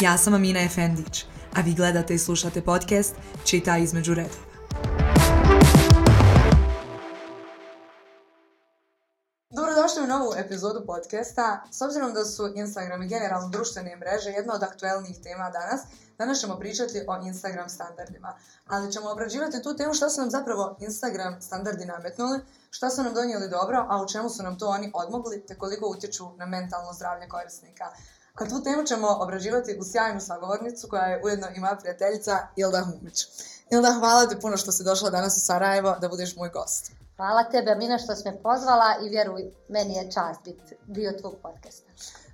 Ja sam Amina Efendić, a vi gledate i slušate podcast Čita između redova. Dobrodošli u novu epizodu podcasta. S obzirom da su Instagram i generalno društvene mreže jedna od aktuelnijih tema danas, danas ćemo pričati o Instagram standardima. Ali ćemo obrađivati tu temu što su nam zapravo Instagram standardi nametnuli, što su nam donijeli dobro, a u čemu su nam to oni odmogli, te koliko utječu na mentalno zdravlje korisnika. Kod tu temu ćemo obraživati u sjajnu sagovornicu koja je ujedno i moja prijateljica Ilda Humić. Ilda, hvala ti puno što si došla danas u Sarajevo da budeš moj gost. Hvala tebe, Amina, što si me pozvala i vjeruj, meni je čast biti dio tvog podcasta.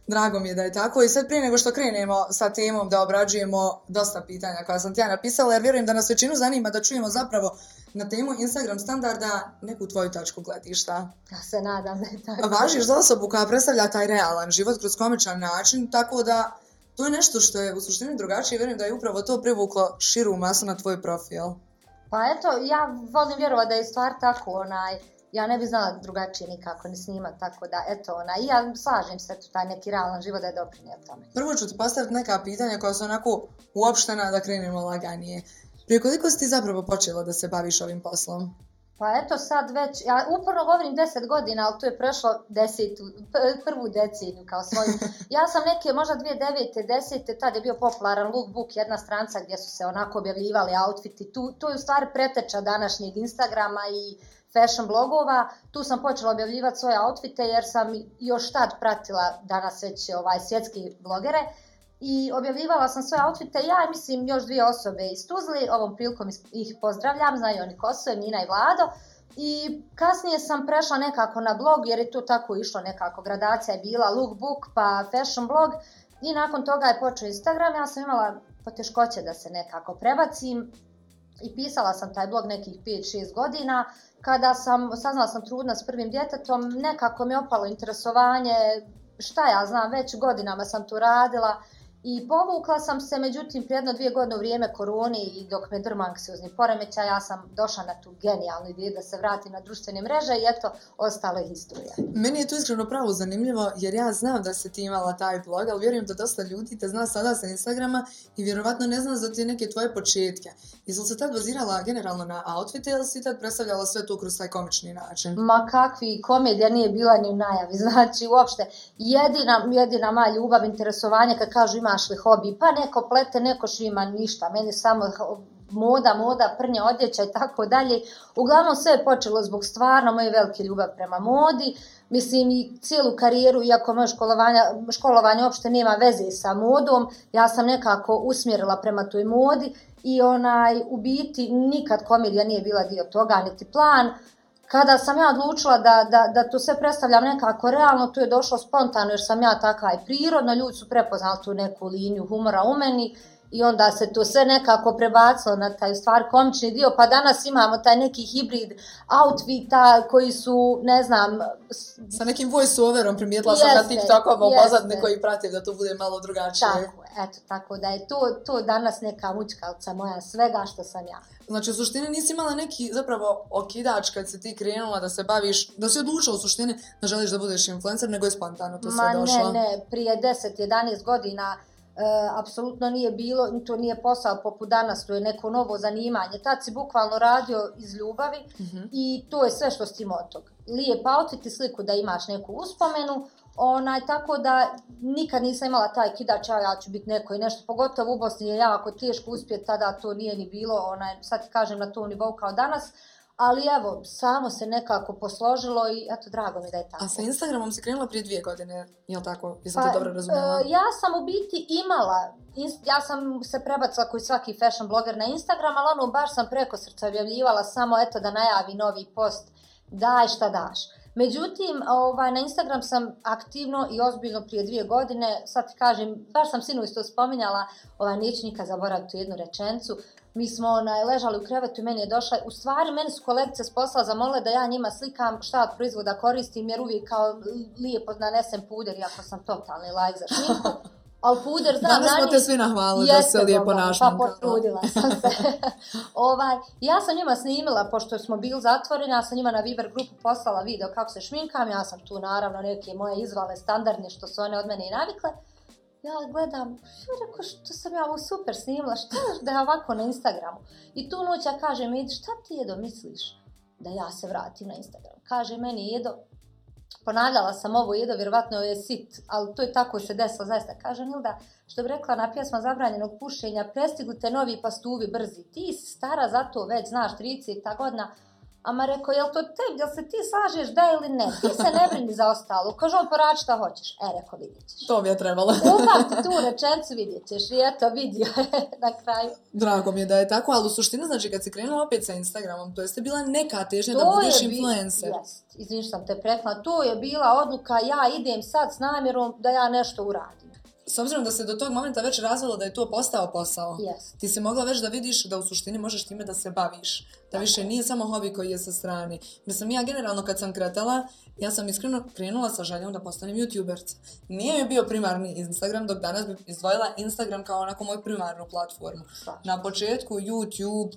Drago mi je da je tako. I sad prije nego što krenemo sa temom da obrađujemo dosta pitanja koja sam ti ja napisala, jer vjerujem da nas većinu zanima da čujemo zapravo na temu Instagram standarda neku tvoju tačku gledišta. Ja se nadam da je tako. Važiš za osobu koja predstavlja taj realan život kroz komičan način, tako da to je nešto što je u suštini drugačije. Vjerujem da je upravo to privuklo širu masu na tvoj profil. Pa eto, ja volim vjerovati da je stvar tako, onaj, ja ne bi znala drugačije nikako ne snima, tako da, eto, ona, i ja slažem se tu taj neki realan život da je doprinio tome. Prvo ću ti postaviti neka pitanja koja su onako uopštena da krenemo laganije. Prije koliko si ti zapravo počela da se baviš ovim poslom? Pa eto sad već, ja uporno govorim 10 godina, ali tu je prošlo desetu, prvu decenju kao svoju. Ja sam neke, možda dvije devete, desete, tad je bio popularan lookbook, jedna stranca gdje su se onako objavljivali outfiti. Tu, tu je u stvari preteča današnjeg Instagrama i fashion blogova. Tu sam počela objavljivati svoje outfite jer sam još tad pratila danas već ovaj svjetski blogere. I objavljivala sam svoje outfite, ja i mislim još dvije osobe iz Tuzli, ovom prilikom ih pozdravljam, znaju oni ko su, Nina i Vlado. I kasnije sam prešla nekako na blog jer je to tako išlo nekako, gradacija je bila, lookbook pa fashion blog. I nakon toga je počeo Instagram, ja sam imala poteškoće da se nekako prebacim i pisala sam taj blog nekih 5-6 godina kada sam saznala sam trudna s prvim djetetom, nekako mi opalo interesovanje, šta ja znam, već godinama sam to radila, uh, I povukla sam se, međutim, prije jedno dvije godine u vrijeme korone i dok me drma anksiozni poremećaj, ja sam došla na tu genijalnu ideju da se vrati na društvene mreže i eto, ostalo je historija. Meni je to iskreno pravo zanimljivo jer ja znam da se ti imala taj blog, ali vjerujem da dosta ljudi te zna sada sa Instagrama i vjerovatno ne zna za te neke tvoje početke. Jesi li se tad bazirala generalno na outfit ili si tad predstavljala sve to kroz taj komični način? Ma kakvi komedija nije bila ni u najavi, znači uopšte jedina, jedina ma ljubav, interesovanje kad kažu ima imaš li hobi, pa neko plete, neko šima, ništa, meni samo moda, moda, prnja, odjeća i tako dalje. Uglavnom sve je počelo zbog stvarno moje velike ljubav prema modi, mislim i cijelu karijeru, iako moje školovanje, školovanje opšte nema veze sa modom, ja sam nekako usmjerila prema toj modi i onaj, u biti nikad komedija nije bila dio toga, niti plan, uh, kada sam ja odlučila da, da, da to sve predstavljam nekako realno, to je došlo spontano jer sam ja takva i prirodna, ljudi su prepoznali tu neku liniju humora u meni i onda se to sve nekako prebacilo na taj stvar komični dio, pa danas imamo taj neki hibrid outfita koji su, ne znam... Sa nekim voice overom primijetila jeste, sam na TikTokovom pozadne koji prate da to bude malo drugačije. Tako, eto, tako da je to, to danas neka mučkalca moja svega što sam ja. Znači, u suštini nisi imala neki zapravo okidač kad se ti krenula da se baviš, da si odlučila u suštini da želiš da budeš influencer, nego je spontano to Ma, sve došlo. Ma ne, ne, prije 10-11 godina e, apsolutno nije bilo, to nije posao poput danas, to je neko novo zanimanje. Tad si bukvalno radio iz ljubavi mm -hmm. i to je sve što s tim od toga. Lijep autiti sliku da imaš neku uspomenu, Onaj, tako da nikad nisam imala taj kidač, a ja ću biti neko i nešto, pogotovo u Bosni je jako teško uspjeti, tada to nije ni bilo, onaj, sad kažem na tom nivou kao danas, ali evo, samo se nekako posložilo i eto, drago mi da je tako. A sa Instagramom si krenula prije dvije godine, je li tako? Jesam pa, to dobro razumjela? E, ja sam u biti imala, ja sam se prebacila koji svaki fashion blogger na Instagram, ali ono, baš sam preko srca objavljivala samo eto da najavi novi post, daj šta daš. Uh, Međutim, ovaj, na Instagram sam aktivno i ozbiljno prije dvije godine, sad ti kažem, baš sam sinu isto spominjala, ovaj, neću nikad zaboraviti tu jednu rečencu, mi smo onaj, ležali u krevetu i meni je došla, u stvari meni su kolekcija s posla zamolila da ja njima slikam šta od proizvoda koristim, jer uvijek kao lijepo nanesem puder, iako sam totalni lajk like za šminku. Al puder, znam, Danas smo te svi nahvalili da se lijepo našla. Pa potrudila sam se. ovaj, ja sam njima snimila, pošto smo bili zatvoreni, ja sam njima na Viber grupu poslala video kako se šminkam, ja sam tu naravno neke moje izvale standardne što su one od mene i navikle. Ja gledam, što rekao, što sam ja ovo super snimila, što da je ovako na Instagramu? I tu noć ja kažem, Edi, šta ti je domisliš da ja se vratim na Instagram? Kaže meni, Edo, ponavljala sam ovo jedo, vjerovatno je sit, ali to je tako se desilo, zaista. Kaže Nilda, što bi rekla na pjesma zabranjenog pušenja, prestigu te novi pastuvi brzi, ti stara za to već, znaš, 30 godina, Ama rekao, jel to te, jel se ti slažeš da ili ne? Ti se ne brini za ostalo. Kaže on, porad šta hoćeš. E, rekao, vidjet ćeš. To bi je trebalo. Upati tu rečencu, vidjet ćeš. I eto, vidio je na kraju. Drago mi je da je tako, ali u suštini, znači, kad si krenula opet sa Instagramom, to jeste bila neka težnja to da budeš je influencer. Bi, jest, izvim sam te prekla. To je bila odluka, ja idem sad s namjerom da ja nešto uradim s obzirom da se do tog momenta već razvilo da je to postao posao, yes. ti si mogla već da vidiš da u suštini možeš time da se baviš. Da Tako. više nije samo hobi koji je sa strani. Mislim, ja generalno kad sam kretala, ja sam iskreno krenula sa željom da postanem youtuberca. Nije mi bio primarni Instagram, dok danas bih izdvojila Instagram kao onako moju primarnu platformu. Pa. Na početku YouTube,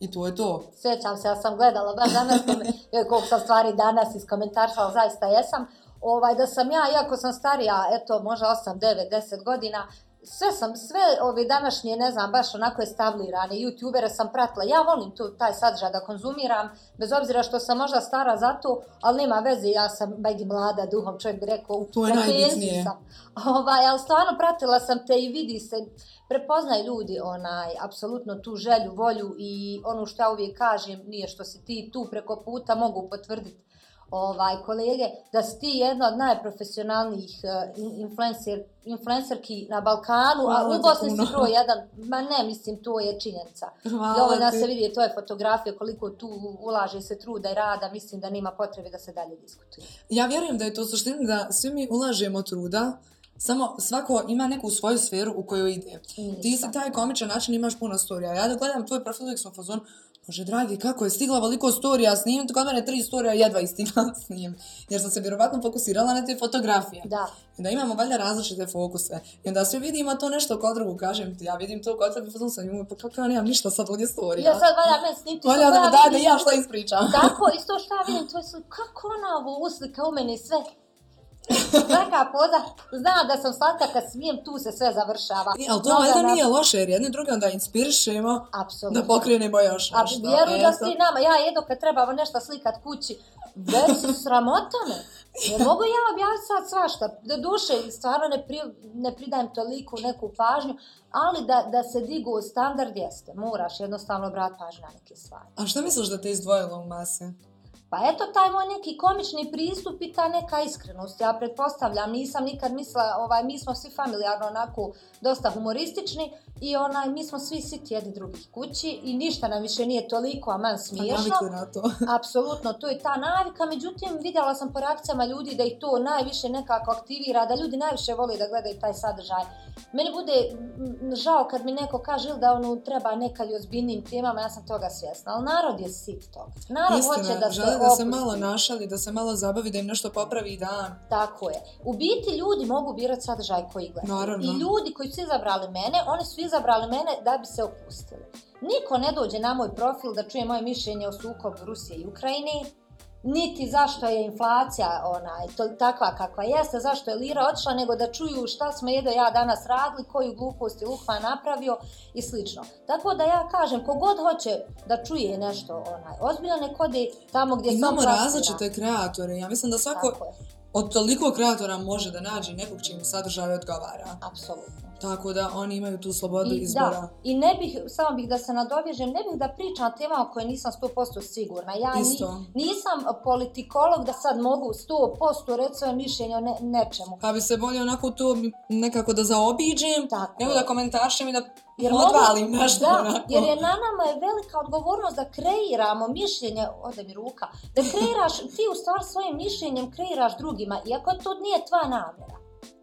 I to je to. Sjećam se, ja sam gledala, ba, danas sam, koliko sam stvari danas iz komentarša, ali zaista jesam ovaj, da sam ja, iako sam starija, eto, možda 8, 9, 10 godina, sve sam, sve ove današnje, ne znam, baš onako je stavlirane, youtubere sam pratila, ja volim tu, taj sadržaj da konzumiram, bez obzira što sam možda stara za to, ali nema veze, ja sam bajdi mlada duhom, čovjek bi rekao, to je najbitnije. Sam. Ovaj, ali stvarno pratila sam te i vidi se, prepoznaj ljudi onaj, apsolutno tu želju, volju i ono što ja uvijek kažem, nije što si ti tu preko puta, mogu potvrditi ovaj kolege da si ti jedna od najprofesionalnijih uh, influencer influencerki na Balkanu, Hvala a u Bosni si broj jedan, ma ne, mislim, to je činjenica. Hvala I ovo nas se vidi, to je fotografija, koliko tu ulaže se truda i rada, mislim da nima potrebe da se dalje diskutuje. Ja vjerujem da je to suština da svi mi ulažemo truda, Samo svako ima neku svoju sferu u kojoj ide. Nisam. Ti si taj komičan način imaš puno storija. Ja da gledam tvoj profil, uvijek sam fazon, Bože, dragi, kako je stigla veliko storija snimiti, kod mene tri storija jedva i stigla snim. Jer sam se vjerovatno fokusirala na te fotografije. Da. I da imamo valjda različite fokuse. I onda sve vidimo to nešto kod drugu, kažem ti, ja vidim to kod sebe, pa sam imala, pa kako ja nemam ništa sad ovdje storija. Ja sad valjda me snimti. Valjda da, da, da, ja šta ispričam. Tako, isto šta vidim, to je sve, kako ona ovo uslika u mene sve. Svaka poza zna da sam slatka kad smijem, tu se sve završava. I, e, ali to Noga valjda na... nije loše, jer jedne druge onda inspirišemo Absolutno. da pokrenemo još A, nešto. Vjeruj da si nama, ja jedno kad trebamo nešto slikat kući, već su sramota me. Ne mogu ja objaviti sad svašta. Do duše, stvarno ne, pri, ne pridajem toliku neku pažnju, ali da, da se digu u standard jeste. Moraš jednostavno brati pažnju na neke stvari. A što misliš da te izdvojilo u mase? Pa eto taj moj neki komični pristup i ta neka iskrenost. Ja pretpostavljam, nisam nikad mislila, ovaj, mi smo svi familijarno onako dosta humoristični, uh, i onaj, mi smo svi siti jedni drugih kući i ništa nam više nije toliko, a man pa smiješno. Pa na to. Apsolutno, to je ta navika. Međutim, vidjela sam po reakcijama ljudi da ih to najviše nekako aktivira, da ljudi najviše vole da gledaju taj sadržaj. Meni bude žao kad mi neko kaže ili da ono treba nekad i ozbiljnim temama, ja sam toga svjesna, ali narod je sit tog. Narod Istina, hoće da se da se malo našali, da se malo zabavi, da im nešto popravi i dan. Tako je. U biti ljudi mogu birati sadržaj koji gledaju. Naravno. I ljudi koji su izabrali mene, oni su izabrali izabrali mene da bi se opustili. Niko ne dođe na moj profil da čuje moje mišljenje o sukobu Rusije i Ukrajine, niti zašto je inflacija onaj, to, takva kakva jeste, zašto je lira otišla, nego da čuju šta smo jedo ja danas radili, koju glupost je Lukman napravio i slično. Tako da ja kažem, kogod hoće da čuje nešto onaj, ozbiljno nek ode tamo gdje Imamo sam različite kreatore, ja mislim da svako od toliko kreatora može da nađe nekog čim sadržaja odgovara. Apsolutno tako da oni imaju tu slobodu I, izbora. Da. I ne bih, samo bih da se nadovježem, ne bih da pričam tema o kojoj nisam 100% sigurna. Ja Isto. nisam politikolog da sad mogu 100% reći svoje mišljenje o ne, nečemu. Pa bi se bolje onako tu nekako da zaobiđem, tako. nego da komentašem i da jer odvalim mogu, nešto. Da, onako. jer je na nama je velika odgovornost da kreiramo mišljenje, ode mi ruka, da kreiraš, ti u stvar svojim mišljenjem kreiraš drugima, iako to nije tva namjera.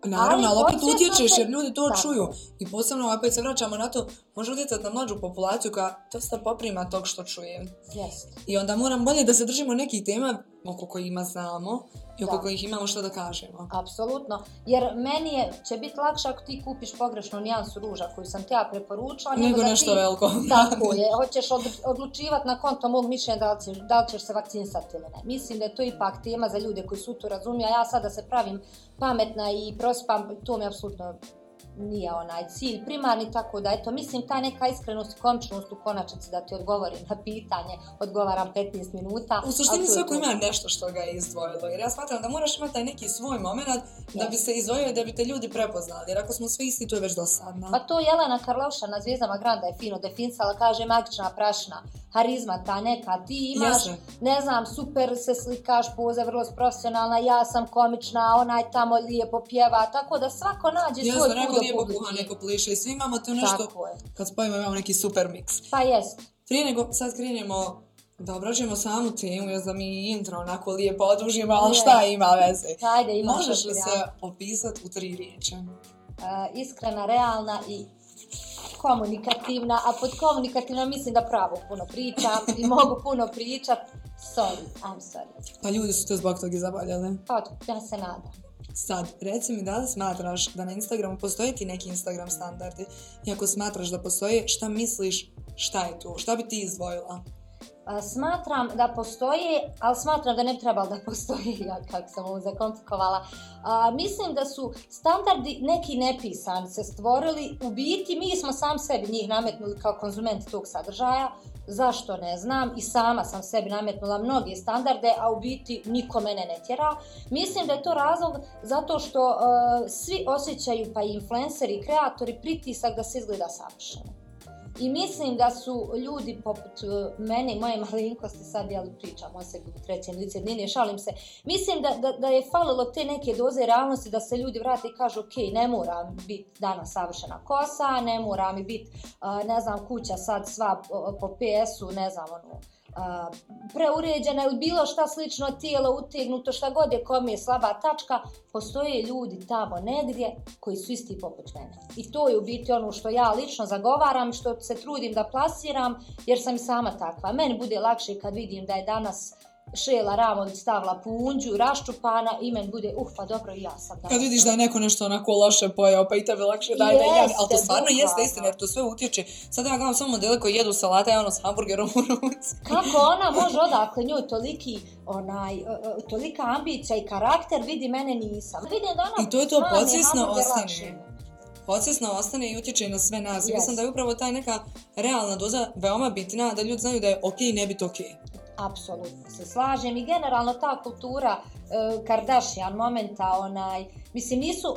Naravno, ali opet utječeš jer ljudi to da. čuju. I posebno opet se vraćamo na to, može utjecati na mlađu populaciju koja dosta poprima tog što čuje. Yes. I onda moram bolje da se držimo nekih tema oko kojima znamo i oko da. kojih imamo što da kažemo. Apsolutno. Jer meni je, će biti lakše ako ti kupiš pogrešnu nijansu ruža koju sam te ja preporučila. Nego nešto ti... veliko. Tako je. Hoćeš odlučivati na konto mog mišljenja da li, da li ćeš se vakcinsati ili ne. Mislim da je to ipak tema za ljude koji su to razumije. A ja sada se pravim pametna i prospam, to mi je apsolutno nije onaj cilj primarni, tako da eto, mislim ta neka iskrenost i komičnost u konačnici da ti odgovorim na pitanje, odgovaram 15 minuta. U suštini svako ima nešto što ga je izdvojilo, jer ja smatram da moraš imati taj neki svoj moment da bi se izdvojio i da bi te ljudi prepoznali, jer ako smo svi isti, to je već dosadno. Pa to Jelena Karloša na Zvijezdama Granda je fino definisala, kaže magična prašna, harizma ta neka, ti imaš, Jasne. ne znam, super se slikaš, poza vrlo profesionalna, ja sam komična, onaj tamo lijepo pjeva, tako da svako nađe svoj put nije bukuha neko pliše i svi imamo to nešto, kad spojimo imamo neki super mix. Pa jes. Prije nego sad krenemo da obražimo samu temu, jer za mi intro onako lijepo odužimo, ali šta ima veze? Hajde, ima Možeš li se opisati u tri riječe? Uh, iskrena, realna i komunikativna, a pod komunikativna mislim da pravo puno pričam i mogu puno pričat. Sorry, I'm sorry. Pa ljudi su te zbog toga i zabavljali. Pa, ja se nadam. Sad, reci mi da li smatraš da na Instagramu postoje ti neki Instagram standardi i ako smatraš da postoje, šta misliš, šta je tu, šta bi ti izdvojila? Smatram da postoji, ali smatram da ne treba da postoji, ja kako sam ovo zakomplikovala. A, mislim da su standardi neki nepisani se stvorili, u biti mi smo sam sebi njih nametnuli kao konzumenti tog sadržaja, zašto ne znam i sama sam sebi nametnula mnoge standarde, a u biti niko mene ne tjera. Mislim da je to razlog zato što uh, svi osjećaju, pa i influenceri, kreatori, pritisak da se izgleda savršeno. I mislim da su ljudi poput e, mene i moje malinkosti, sad ja pričam o sebi u trećem lice dnine, šalim se, mislim da, da, da je falilo te neke doze realnosti da se ljudi vrate i kažu ok, ne mora biti danas savršena kosa, ne mora mi biti, e, ne znam, kuća sad sva po PS-u, ne znam, ono, preuređena ili bilo šta slično tijelo utegnuto, šta god je kom je slaba tačka, postoje ljudi tamo negdje koji su isti poput mene. I to je u biti ono što ja lično zagovaram, što se trudim da plasiram, jer sam sama takva. Meni bude lakše kad vidim da je danas uh, šela ramon stavila punđu, raščupana, imen bude, uh, pa dobro, ja sam da... Kad vidiš da je neko nešto onako loše pojao, pa i tebe lakše daj da jedi, ali to stvarno jeste istina, jer to sve utječe. Sad ja gledam samo modele koji jedu salata, ja ono s hamburgerom u ruci. Kako ona može odakle nju toliki, onaj, e, e, tolika ambicija i karakter, vidi mene nisam. Vidim da ona I to je to podsvjesno ostane. Podsvjesno ostane i utječe na sve nas. Yes. Mislim da je upravo taj neka realna doza veoma bitna, da ljudi znaju da je okej okay, ne biti okej. Okay apsolutno se slažem i generalno ta kultura uh, Kardashian momenta onaj, mislim nisu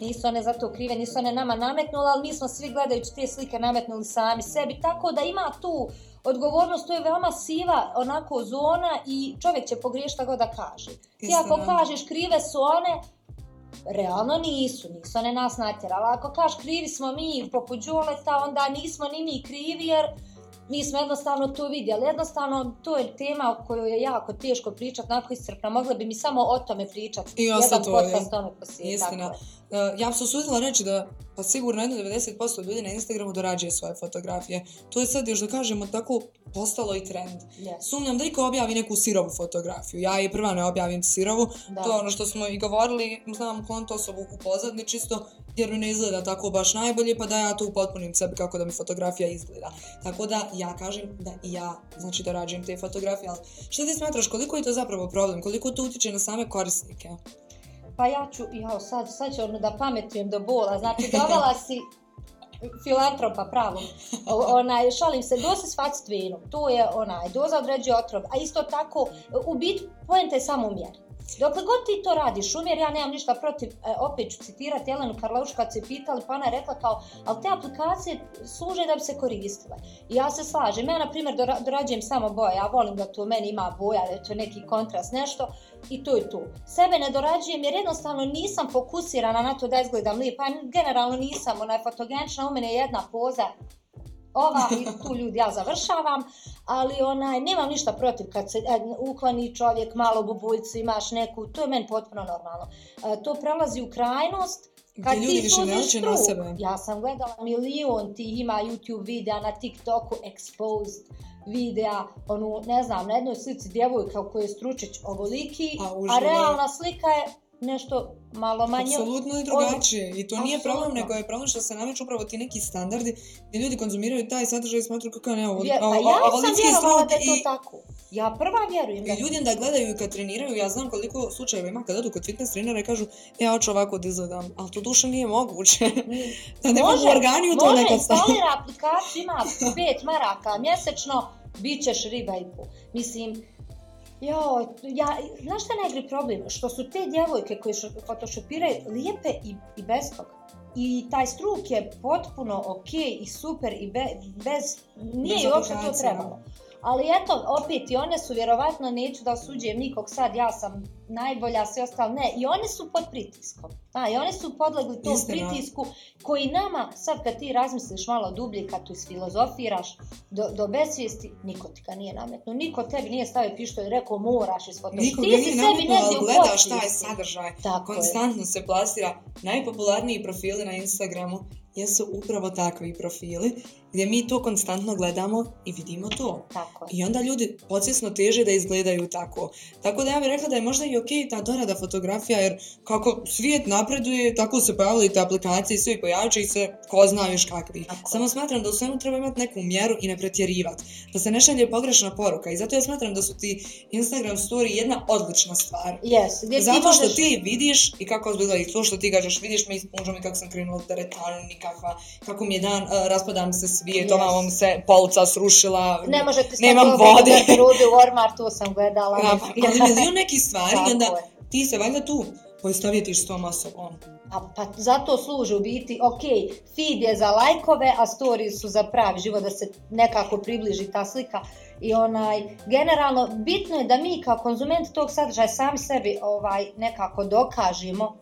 nisu one za to krive, nisu one nama nametnule, ali mi smo svi gledajući te slike nametnuli sami sebi, tako da ima tu odgovornost, to je veoma siva onako zona i čovjek će pogriješiti god da kaže. Ti ako kažeš krive su one, realno nisu, nisu one nas natjerali. Ako kažeš krivi smo mi poput džuleta, onda nismo ni mi krivi jer mi smo jednostavno to vidjeli. Jednostavno, to je tema o kojoj je jako teško pričati, nakon iscrpno. Mogla bi mi samo o tome pričati. I ostati ovdje. Jedan podcast tome ono posvijeti. Istina. Tako je. Eh, ja sam usudila reći da pa sigurno jedno 90% ljudi na Instagramu dorađuje svoje fotografije. To je sad još da kažemo tako postalo i trend. Yes. Sumnjam da iko objavi neku sirovu fotografiju. Ja i prva ne objavim sirovu. Da. To je ono što smo i govorili, znam klont osobu u pozadni čisto jer mi ne izgleda tako baš najbolje pa da ja to upotpunim sebi kako da mi fotografija izgleda. Tako da ja kažem da ja znači dorađujem te fotografije. Ali što ti smatraš koliko je to zapravo problem? Koliko to utiče na same korisnike? Pa ja ću, jao, sad, sad ću ono da pametujem do bola. Znači, dovela si filantropa pravom. onaj, šalim se, doze s facetvenom, to je onaj, doza određuje otrov. A isto tako, u bit, pojente samo mjeri. Dokle god ti to radiš, umjer, ja nemam ništa protiv, e, opet ću citirati Jelenu Karlovšu kad se pitali, pa ona je rekla kao, ali te aplikacije služe da bi se koristile. I ja se slažem, ja na primjer dorađujem samo boje, ja volim da to meni ima boja, da je to neki kontrast, nešto, i to je to. Sebe ne dorađujem jer jednostavno nisam fokusirana na to da izgledam lijep, pa generalno nisam, ona je fotogenična, u mene je jedna poza, ova i tu ljudi ja završavam, ali onaj, nemam ništa protiv kad se e, uklani čovjek, malo bubuljcu imaš neku, to je meni potpuno normalno. E, to prelazi u krajnost, kad ti suziš na sebe. Ja sam gledala milion ti ima YouTube videa na TikToku exposed videa, onu, ne znam, na jednoj slici djevojka u kojoj je stručić ovoliki, a, a realna slika je nešto malo manje. Apsolutno je drugačije od... i to Absolutno. nije problem, nego je problem što se nameću upravo ti neki standardi gdje ljudi konzumiraju taj sadržaj i smatruju kako ne ovo. Pa ja o, o, sam vjerovala da je to i... tako. Ja prva vjerujem. I ljudi da gledaju i kad treniraju, ja znam koliko slučajeva ima kad odu kod fitness trenera i kažu e, ja hoću ovako da izgledam, ali to duše nije moguće. da ne mogu organi u to može, nekad stavu. Može, instalira aplikacija, ima pet maraka, mjesečno bit ćeš riba i po. Mislim, Jo, ja, znaš šta je najgri problem? Što su te djevojke koje photoshopiraju lijepe i, i bez toga. I taj struk je potpuno okej okay i super i be, bez, nije bez uopšte to trebalo. Ne. Ali eto, opet i one su vjerovatno, neću da suđem nikog sad, ja sam najbolja, sve ostalo, ne, i one su pod pritiskom. A, i one su podlegli tom Istina. pritisku koji nama, sad kad ti razmisliš malo dublje, kad tu isfilozofiraš, do, do besvijesti, niko ti ga nije nametno, niko tebi nije stavio pištolj i rekao moraš iz fotom. Niko ga nije nametno, ali gledaš šta je sadržaj, Tako konstantno je. se plasira. Najpopularniji profili na Instagramu jesu upravo takvi profili gdje mi to konstantno gledamo i vidimo to. Tako. I onda ljudi podsjesno teže da izgledaju tako. Tako da ja bih rekla da je možda i okej okay ta dorada fotografija, jer kako svijet napreduje, tako se pojavili te aplikacije i svi pojači se, ko zna još kakvi. Tako. Samo smatram da u svemu treba imati neku mjeru i ne pretjerivati. Da se ne šalje pogrešna poruka i zato ja smatram da su ti Instagram story jedna odlična stvar. Yes. Gdje zato što ti, možeš... ti vidiš i kako izgleda i to što ti gađaš, vidiš me i mi kako sam krenula teretan, nikakva, kako mi je dan, uh, raspadam se bije, to yes. se polca srušila, ne možete nemam vode. Ne možete u ormar, to sam gledala. Ja, pa, ali milion neki stvari, onda ti se valjda tu poistavjetiš s tom osobom. A, pa zato služu biti, ok, feed je za lajkove, a story su za pravi život, da se nekako približi ta slika. I onaj, generalno, bitno je da mi kao konzument tog sadržaja sami sebi ovaj nekako dokažemo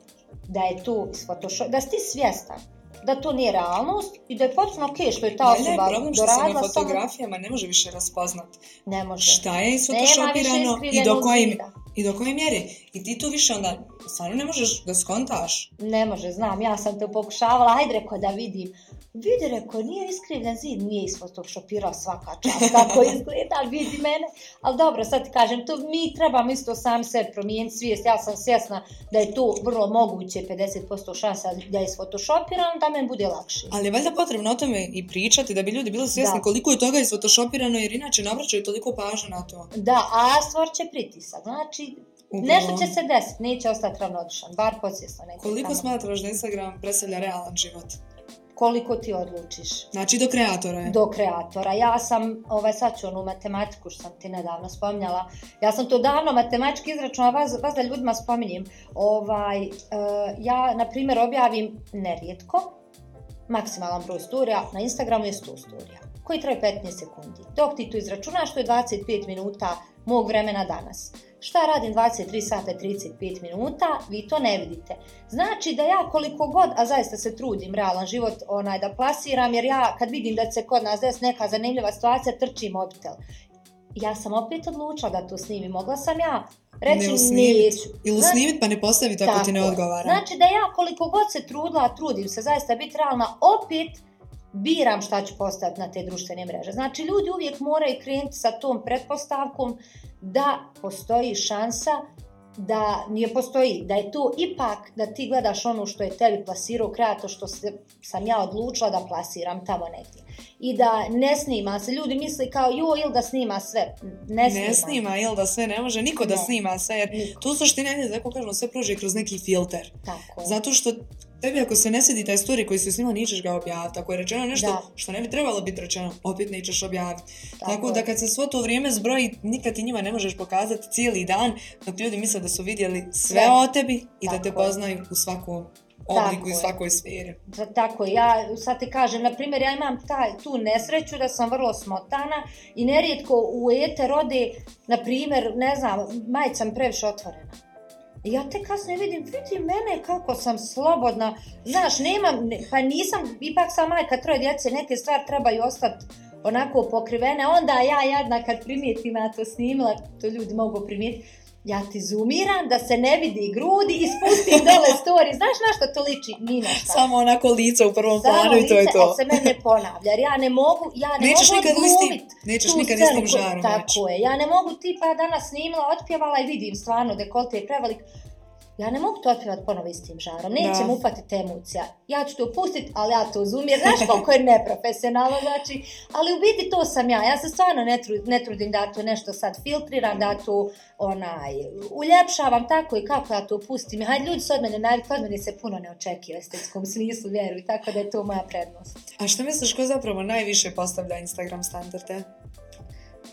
da je tu isfotošo, da si ti svjestan da to nije realnost i da je potpuno ok što je ta ne, osoba doradila. Ne, problem što se na fotografijama sam... ne može više raspoznat ne može. šta je isfotošopirano i do kojim, i do koje mjere. I ti tu više onda stvarno ne možeš da skontaš. Ne može, znam, ja sam to pokušavala, ajde reko da vidim. Vidi reko, nije iskrivljen zid, nije ispod tog šopira svaka čast, kako izgleda, ali vidi mene. Ali dobro, sad ti kažem, to mi trebamo isto sam sve promijeniti svijest. Ja sam svjesna da je to vrlo moguće, 50% šansa da je isfotošopirano, da me bude lakše. Ali je valjda potrebno o tome i pričati, da bi ljudi bili svjesni da. koliko je toga isfotošopirano, jer inače ne obraćaju toliko pažnje na to. Da, a stvor će pritisak. Znači, Upravo. Nešto će se desiti, neće ostati ravnodušan, bar podsvjesno neće. Koliko tamo. smatraš da Instagram predstavlja realan život? Koliko ti odlučiš. Znači do kreatora je. Do kreatora. Ja sam, ovaj, sad ću onu matematiku što sam ti nedavno spominjala. Ja sam to davno matematički izračunala, vas, vas da ljudima spominjem. Ovaj, uh, ja, na primjer, objavim nerijetko, maksimalan broj storija, na Instagramu je 100 storija, koji traje 15 sekundi. Dok ti to izračunaš, to je 25 minuta mog vremena danas šta radim 23 sata i 35 minuta, vi to ne vidite. Znači da ja koliko god, a zaista se trudim realan život onaj, da plasiram, jer ja kad vidim da se kod nas desi neka zanimljiva situacija, trčim mobitel. Ja sam opet odlučila da to snimim, mogla sam ja reći ne neću. Ili znači, snimit pa ne postavit ako tako. ti ne odgovara. Znači da ja koliko god se trudila, trudim se zaista biti realna, opet biram šta ću postaviti na te društvene mreže. Znači, ljudi uvijek moraju krenuti sa tom pretpostavkom da postoji šansa da nije postoji, da je to ipak da ti gledaš ono što je tebi plasirao kreator što se, sam ja odlučila da plasiram tamo negdje. I da ne snima se, ljudi misli kao jo ili da snima sve, ne snima. Ne snima ili da sve, ne može niko ne. da snima sve jer niko. tu suštine, kako kažemo, ono sve pruži kroz neki filter. Tako. Zato što tebi ako se ne sedi taj story koji si snimao, nićeš ga objaviti. Ako je rečeno nešto da. što ne bi trebalo biti rečeno, opet nećeš objaviti. Tako, Tako da kad se svo to vrijeme zbroji, nikad ti njima ne možeš pokazati cijeli dan dok ljudi misle da su vidjeli sve, sve. o tebi i Tako. da te poznaju u svakom obliku i svakoj sferi. Tako ja sad ti kažem, na primjer, ja imam taj, tu nesreću da sam vrlo smotana i nerijetko u ete rode, na primjer, ne znam, majica mi previše otvorena ja te kasnije vidim, vidi mene kako sam slobodna. Znaš, nemam, ne, pa nisam, ipak sam majka troje djece, neke stvari trebaju ostati onako pokrivene. Onda ja jadna kad primijetim, ja to snimila, to ljudi mogu primijetiti, ja ti zoomiram da se ne vidi grudi i spustim dole story. Znaš na što to liči? Ni na šta. Samo onako lice u prvom Samo planu lice, i to je to. Samo lice, se mene ponavlja. Jer ja ne mogu, ja ne nećeš mogu nikad isti, Nećeš nikad istim žarom. Tako već. Znači. je. Ja ne mogu tipa danas snimala, otpjevala i vidim stvarno dekolte je prevelik ja ne mogu to otpjevat ponovo istim žarom, neće mu upatiti emocija, ja ću to pustiti, ali ja to uzumijem, znaš koliko je neprofesionalno, znači, ali u biti to sam ja, ja se stvarno ne, tru, ne trudim da to nešto sad filtriram, da to onaj, uljepšavam tako i kako ja to pustim, hajde ljudi se od mene najviše, od mene se puno ne očekuje u estetskom smislu, vjeruj, tako da je to moja prednost. A što misliš, ko zapravo najviše postavlja Instagram standarde? Eh?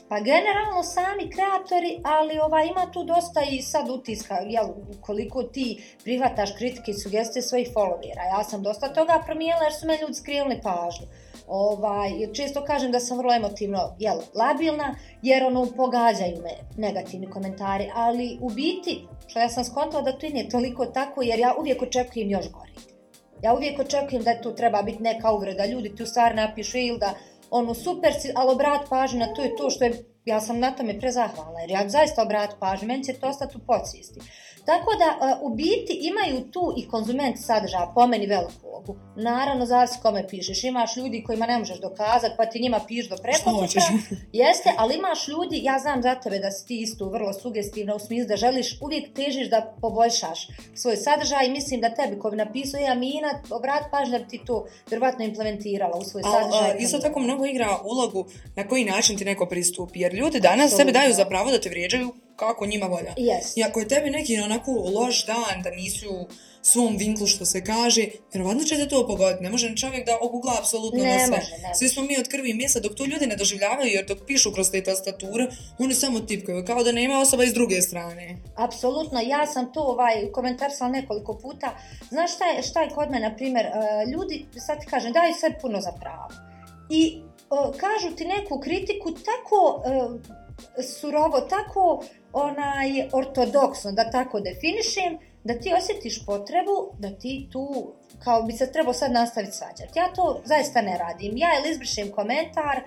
Pa generalno sami kreatori, ali ova ima tu dosta i sad utiska, jel, koliko ti prihvataš kritike i sugestije svojih followera. Ja sam dosta toga promijela jer su me ljudi skrivili pažnju. Ovaj, često kažem da sam vrlo emotivno jel, labilna jer ono pogađaju me negativni komentari, ali u biti što ja sam skontala da to nije toliko tako jer ja uvijek očekujem još gori. Ja uvijek očekujem da tu treba biti neka uvreda, ljudi ti u stvari napišu ili da ono, super si, ali obrat pažnje na to je to što je, ja sam na tome prezahvala, jer ja zaista obrat pažnje, meni će to ostati u podsvijesti. Tako da e, u biti imaju tu i konzumenti sadržaja, po meni veliku ulogu. Naravno, zavisi kome pišeš. Imaš ljudi kojima ne možeš dokazat, pa ti njima piš do prekoguća. Jeste, ali imaš ljudi, ja znam za tebe da si ti isto vrlo sugestivna u smislu da želiš, uvijek težiš da poboljšaš svoj sadržaj. Mislim da tebi ko bi napisao, ja Mina, obrat pažnje bi ti to vjerovatno implementirala u svoj a, sadržaj. A, isto tako mnogo igra ulogu na koji način ti neko pristupi. Jer ljudi danas Absolutno. sebe daju za pravo da te vrijeđaju kako njima volja. Yes. I ako je tebi neki onako loš dan, da nisu svom vinklu što se kaže, vjerovatno će te to pogoditi. Ne može čovjek da ogugla apsolutno ne na sve. Može, ne. Svi smo mi od krvi i mjesa, dok to ljudi ne doživljavaju jer dok pišu kroz te tastature, oni samo tipkaju, kao da nema osoba iz druge strane. Apsolutno, ja sam to ovaj, komentarsala nekoliko puta. Znaš šta je, šta je kod me, na primjer, e, ljudi, sad ti kažem, daju sve puno za pravo. I e, kažu ti neku kritiku tako e, surovo, tako onaj ortodoksno, da tako definišem, da ti osjetiš potrebu da ti tu kao bi se trebao sad nastaviti svađati. Ja to zaista ne radim. Ja ili izbrišem komentar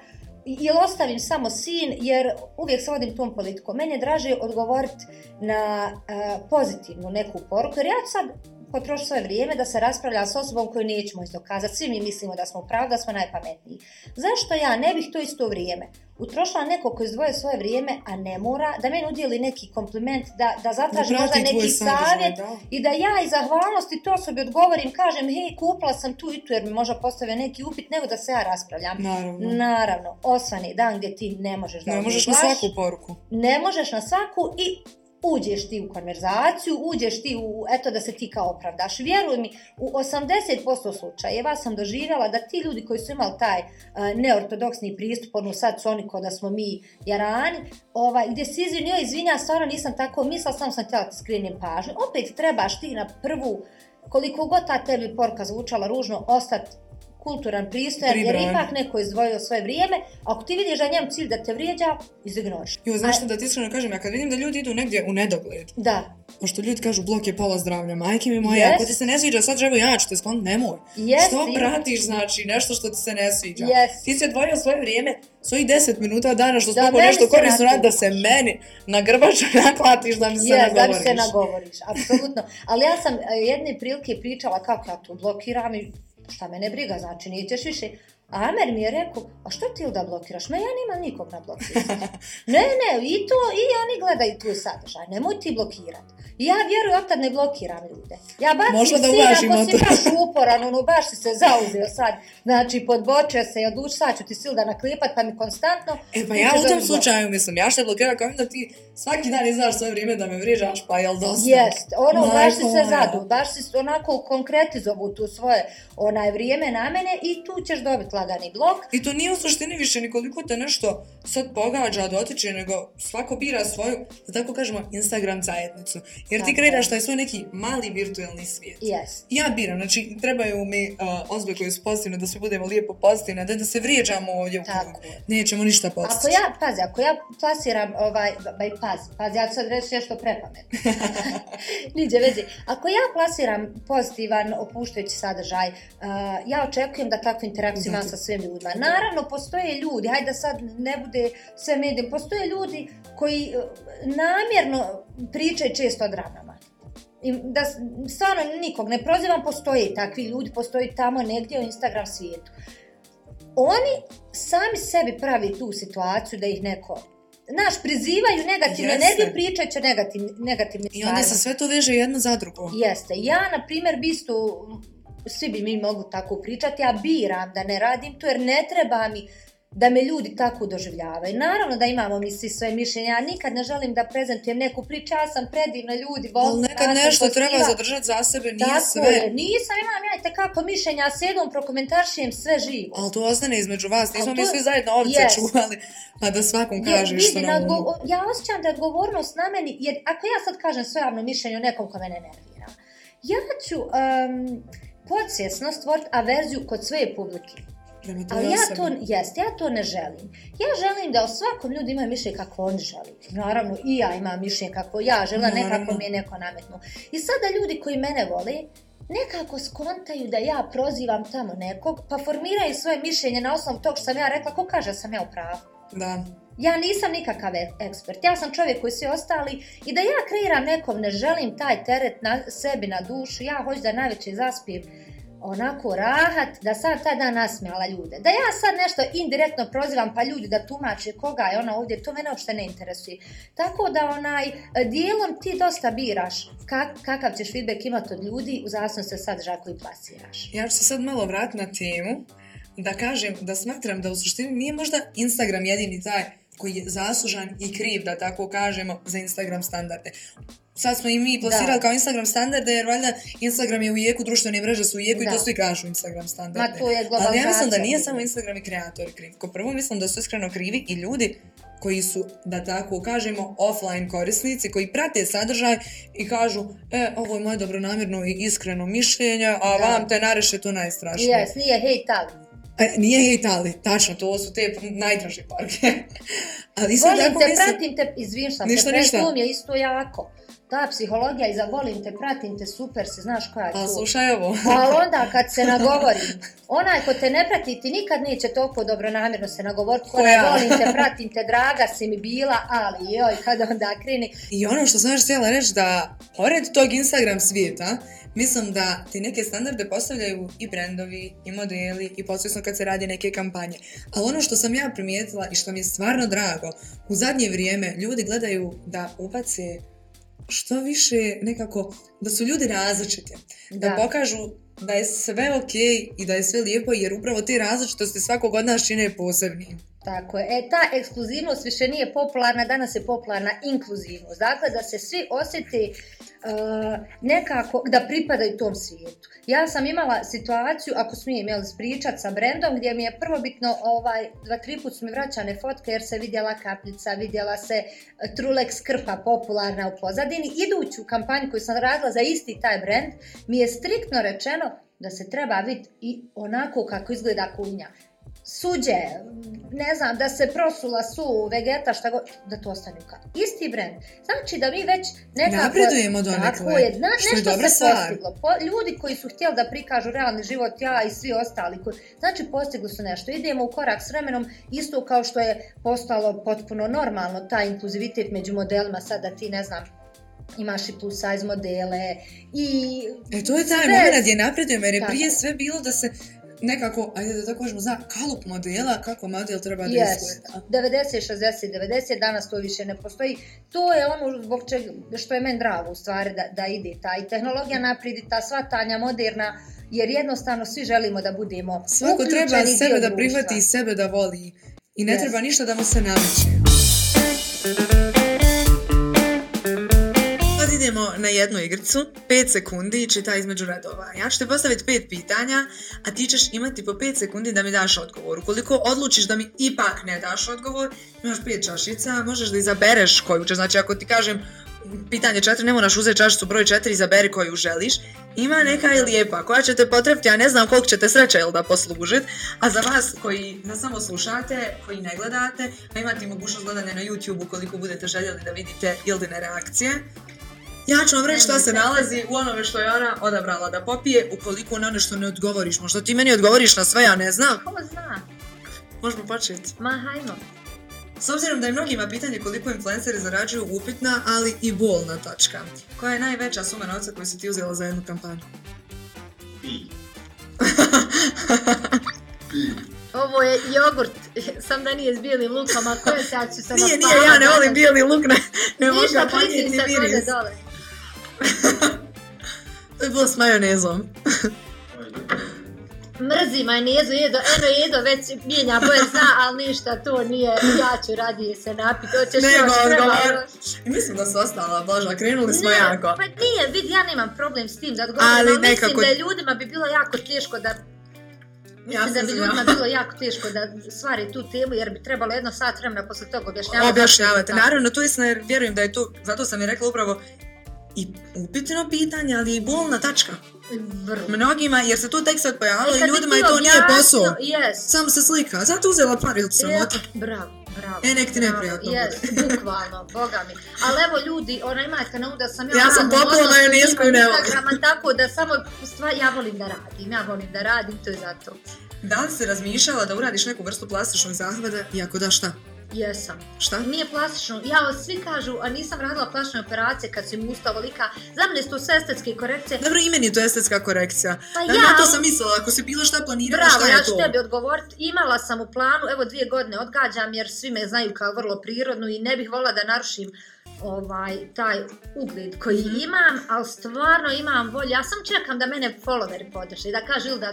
ili ostavim samo sin jer uvijek se vodim tom politikom. Meni je draže odgovoriti na uh, pozitivnu neku poruku jer ja sad potroši svoje vrijeme da se raspravlja s osobom koju nećemo izdokazati. Svi mi mislimo da smo pravi, da smo najpametniji. Zašto ja ne bih to isto vrijeme utrošila neko ko izdvoje svoje vrijeme, a ne mora, da meni udjeli neki kompliment, da, da zatraži da možda neki savjet da. i da ja iz zahvalnosti to sobi odgovorim, kažem, hej, kupla sam tu i tu jer mi možda postave neki upit, nego da se ja raspravljam. Naravno. Naravno, osvani dan gdje ti ne možeš da Ne možeš na svaku poruku. Ne možeš na svaku i uđeš ti u konverzaciju, uđeš ti u, eto da se ti kao opravdaš. Vjeruj mi, u 80% slučajeva sam doživjela da ti ljudi koji su imali taj uh, neortodoksni pristup, ono sad su oni kod da smo mi jarani, ovaj, gdje si izvinio, izvinja, stvarno nisam tako mislila, samo sam htjela ti skrenim pažnju. Opet trebaš ti na prvu, koliko god ta tebi porka zvučala ružno, ostati kulturan, pristojan, jer ipak neko je izdvojio svoje vrijeme, a ako ti vidiš da njem cilj da te vrijeđa, izignoriš. Jo, znaš što da ti iskreno kažem, ja kad vidim da ljudi idu negdje u nedogled, da. pošto ljudi kažu blok je pola zdravlja, majke mi moje, yes. ako ti se ne sviđa, sad žavo ja ću te skloniti, nemoj. Yes, što pratiš, znači, nešto što ti se ne sviđa. Yes. Ti si odvojio svoje vrijeme, svojih 10 minuta dana što smo nešto korisno rad da se meni na grbaču naklatiš da mi se yes, nagovoriš. Da mi se nagovoriš, apsolutno. Ali ja sam e, jedne prilike pričala kako ja to blokiram i šta mene briga, znači nećeš više, A Amer mi je rekao, a što ti da blokiraš? Ma ja nemam nikog na blokiraju. ne, ne, i to, i oni gledaju tu sadržaj, nemoj ti blokirat. I ja vjeruj, otad ne blokiram ljude. Ja bacim Možda da uvažim ako si baš uporan, ono, baš si se zauzeo sad. Znači, podbočio se i odluči, sad ću ti sil da naklipat, pa mi konstantno... E, pa ja u tom slučaju, mislim, ja što blokiram, kao da ti svaki dan izdaš svoje vrijeme da me vrižaš, pa jel dosta? Jest, ono, Majko baš si se zadu, baš si onako konkretizovu tu svoje onaj vrijeme na mene i tu ćeš dobiti lagani blok. I to nije u suštini više nikoliko te nešto sad pogađa, dotiče, nego svako bira svoju, da tako kažemo, Instagram zajednicu. Jer tako. ti kreiraš taj svoj neki mali virtualni svijet. Yes. Ja biram, znači trebaju mi uh, osobe koje su pozitivne da se budemo lijepo pozitivne, da, da se vrijeđamo ovdje u kogu. Nećemo ništa postići. Ako ja, pazi, ako ja plasiram, ovaj, baj, pazi, pazi, ja ću sad reći nešto prepametno. Niđe vezi. Ako ja plasiram pozitivan, opuštajući sadržaj, uh, ja očekujem da takvu interakciju imam sa svim ljudima. Naravno, postoje ljudi, hajde da sad ne bude sve medijem, postoje ljudi koji eh, namjerno pričaju često o dramama. I da stvarno nikog ne prozivam, postoje takvi ljudi, postoji tamo negdje u Instagram svijetu. Oni sami sebi pravi tu situaciju da ih neko Znaš, prizivaju negativne, Jeste. ne bi pričat će negativne, negativne I stvari. I onda se sve to veže jedno za drugo. Jeste. Ja, na primjer, bi isto svi bi mi mogli tako pričati, ja biram da ne radim to jer ne treba mi da me ljudi tako doživljavaju. Naravno da imamo mi svi svoje mišljenja, ja nikad ne želim da prezentujem neku priču, ja sam predivna ljudi, volim Ali nekad nešto treba zadržati za sebe, nije tako sve. Tako nisam, imam ja i tekako mišljenja, s jednom prokomentaršijem sve živo. Ali to ostane između vas, nismo mi svi zajedno ovdje yes. čuvali, pa da svakom kaže što vidi, nam... Nadgo, ja osjećam da je odgovornost na meni, jer ako ja sad kažem svojavno mišljenje o nekom ko mene nervira, ja ću... Um, podsvjesno stvoriti averziju kod sve publike. Prema Ali ja sam... to, jest, ja to ne želim. Ja želim da o svakom ljudi imaju mišljenje kako on želi. Naravno, i ja imam mišljenje kako ja želim, nekako mi je neko nametno. I sada ljudi koji mene vole, nekako skontaju da ja prozivam tamo nekog, pa formiraju svoje mišljenje na osnovu tog što sam ja rekla, ko kaže sam ja u pravu. Da. Ja nisam nikakav e- ekspert, ja sam čovjek koji svi ostali i da ja kreiram nekom, ne želim taj teret na sebi, na dušu, ja hoću da najveće zaspijem onako rahat, da sam taj dan nasmijala ljude. Da ja sad nešto indirektno prozivam pa ljudi da tumače koga je ona ovdje, to mene uopšte ne interesuje. Tako da onaj, dijelom ti dosta biraš kak, kakav ćeš feedback imati od ljudi u zavisnosti od sadržaja koji plasiraš. Ja ću se sad malo vratiti na temu da kažem da smatram da u suštini nije možda Instagram jedini taj koji je zaslužan i kriv, da tako kažemo, za Instagram standarde. Sad smo i mi plasirali da. kao Instagram standarde, jer valjda Instagram je u jeku, društvene mreže su u jeku da. i to su i kažu Instagram standarde. Ma to je globalizacija. Ali ja mislim da nije samo Instagram i kreator kriv. Ko prvo mislim da su iskreno krivi i ljudi koji su, da tako kažemo, offline korisnici, koji prate sadržaj i kažu, e, ovo je moje dobronamirno i iskreno mišljenje, a da. vam te nareše to najstrašnije. Yes, nije hej tag nije hejtali, tačno, to su te najdraže parke. Ali isto tako mislim... Pratim te, izvim šta, te ja isto jako ta psihologija i za volim te, pratim te, super se, znaš koja je pa, tu. Pa slušaj ovo. Pa onda kad se nagovori, onaj ko te ne prati ti nikad neće toliko dobro namjerno se nagovoriti. Koja? Ko volim te, pratim te, draga si mi bila, ali joj, kada onda kreni. I ono što sam još htjela reći da, pored tog Instagram svijeta, Mislim da ti neke standarde postavljaju i brendovi, i modeli, i posvjesno kad se radi neke kampanje. Ali ono što sam ja primijetila i što mi je stvarno drago, u zadnje vrijeme ljudi gledaju da ubace što više nekako da su ljudi različiti, da, da pokažu da je sve okej okay i da je sve lijepo jer upravo te različitosti svakog od nas čine posebnim. Tako je. E, ta ekskluzivnost više nije popularna, danas je popularna inkluzivnost. Dakle, da se svi osjeti uh, Eh, nekako da pripadaju tom svijetu. Ja sam imala situaciju, ako smijem jel, spričat sa brendom, gdje mi je prvobitno, ovaj, dva, tri put su mi vraćane fotke jer se vidjela kapljica, vidjela se eh, Trulex krpa popularna u pozadini. Iduću kampanju koju sam radila za isti taj brend, mi je striktno rečeno da se treba vidjeti i onako kako izgleda kunja suđe, ne znam, da se prosula su, vegeta, šta god, da to ostane kao. Isti brend. Znači da mi već nekako... Napredujemo do nekoj, na, što nešto je dobra se postiglo. Po, ljudi koji su htjeli da prikažu realni život, ja i svi ostali, koji, znači postigli su nešto. Idemo u korak s vremenom, isto kao što je postalo potpuno normalno, taj inkluzivitet među modelima, sad da ti, ne znam, imaš i plus size modele i... E to je taj sve... moment gdje napredujemo, jer je Tako. prije sve bilo da se nekako, ajde da tako kažemo, zna kalup modela, kako model treba da yes. izgleda. 90, 60, 90, danas to više ne postoji. To je ono zbog čeg, što je meni drago u stvari da, da ide ta i tehnologija naprijed, ta svatanja moderna, jer jednostavno svi želimo da budemo Svako treba sebe da prihvati i sebe da voli i ne yes. treba ništa da mu se nameće. Thank e. you dobijemo na jednu igricu 5 sekundi i čita između redova. Ja ću te postaviti 5 pitanja, a ti ćeš imati po 5 sekundi da mi daš odgovor. Ukoliko odlučiš da mi ipak ne daš odgovor, imaš 5 čašica, možeš da izabereš koju ćeš. Znači ako ti kažem mm, pitanje 4, ne moraš uzeti čašicu broj 4, izaberi koju želiš. Ima neka je lijepa koja će te potrebiti, ja ne znam koliko ćete sreća ili da poslužit, a za vas koji nas samo slušate, koji ne gledate, imate mogućnost gledanja na YouTube ukoliko budete željeli da vidite Ildine reakcije. Ja ću vam reći što se nalazi u onome što je ona odabrala da popije, ukoliko na nešto ne odgovoriš. Možda ti meni odgovoriš na sve, ja ne znam. Ko zna? Možemo početi. Ma, hajmo. S obzirom da je mnogima pitanje koliko influenceri zarađuju upitna, ali i bolna tačka. Koja je najveća suma novca koju si ti uzela za jednu kampanju? Pi. Ovo je jogurt, sam da nije s bijelim lukom, a koje sad ću se napaviti? Nije, nije, ja ne volim bijeli luk, ne, ne mogu ga ponijeti miris. Ništa, to je bilo s majonezom. Mrzi majonezu, jedo, eno jedo, već mijenja boje zna, ali ništa, to nije, ja ću radije se napiti, to ćeš Nema, još treba. Mislim da se ostala, Boža, krenuli smo ne, jako. Pa nije, vidi, ja nemam problem s tim da odgovorim, ali no, nekako... mislim da ljudima bi bilo jako teško da Mislim ja da bi ljudima bilo jako teško da stvari tu temu jer bi trebalo jedno sat vremena posle toga objašnjavati. Objašnjavate, naravno, to je, jer vjerujem da je tu, zato sam i rekla upravo, i upitno pitanje, ali i bolna tačka. Vrlo. Mnogima, jer se to tek sad pojavilo e, i, i ljudima je to jasno, nije posao. Yes. Sam se slika, zato uzela par ili sam yes. Bravo. Bravo. E, nek ti neprijatno bude. Yes, bukvalno, boga mi. Ali evo ljudi, ona ima kada da sam ja... Ja sam popula na Jonisku i nevo. tako da samo, stvar, ja volim da radim, ja volim da radim, to je zato. Da li si razmišljala da uradiš neku vrstu plastičnog zahvada i ako da šta? Jesam. Šta? Nije plastično. Ja svi kažu, a nisam radila plastične operacije kad su im usta ovolika. Znam li su sve estetske korekcije? Dobro, ime nije to estetska korekcija. Pa da, ja... Na to sam mislila, ako si bilo šta planirala, Bravo, šta je ja to? Bravo, ja ću tebi odgovoriti. Imala sam u planu, evo dvije godine odgađam jer svi me znaju kao vrlo prirodnu i ne bih volila da narušim ovaj taj ugled koji mhm. imam, ali stvarno imam volju. Ja sam čekam da mene followeri podeše i da kažu da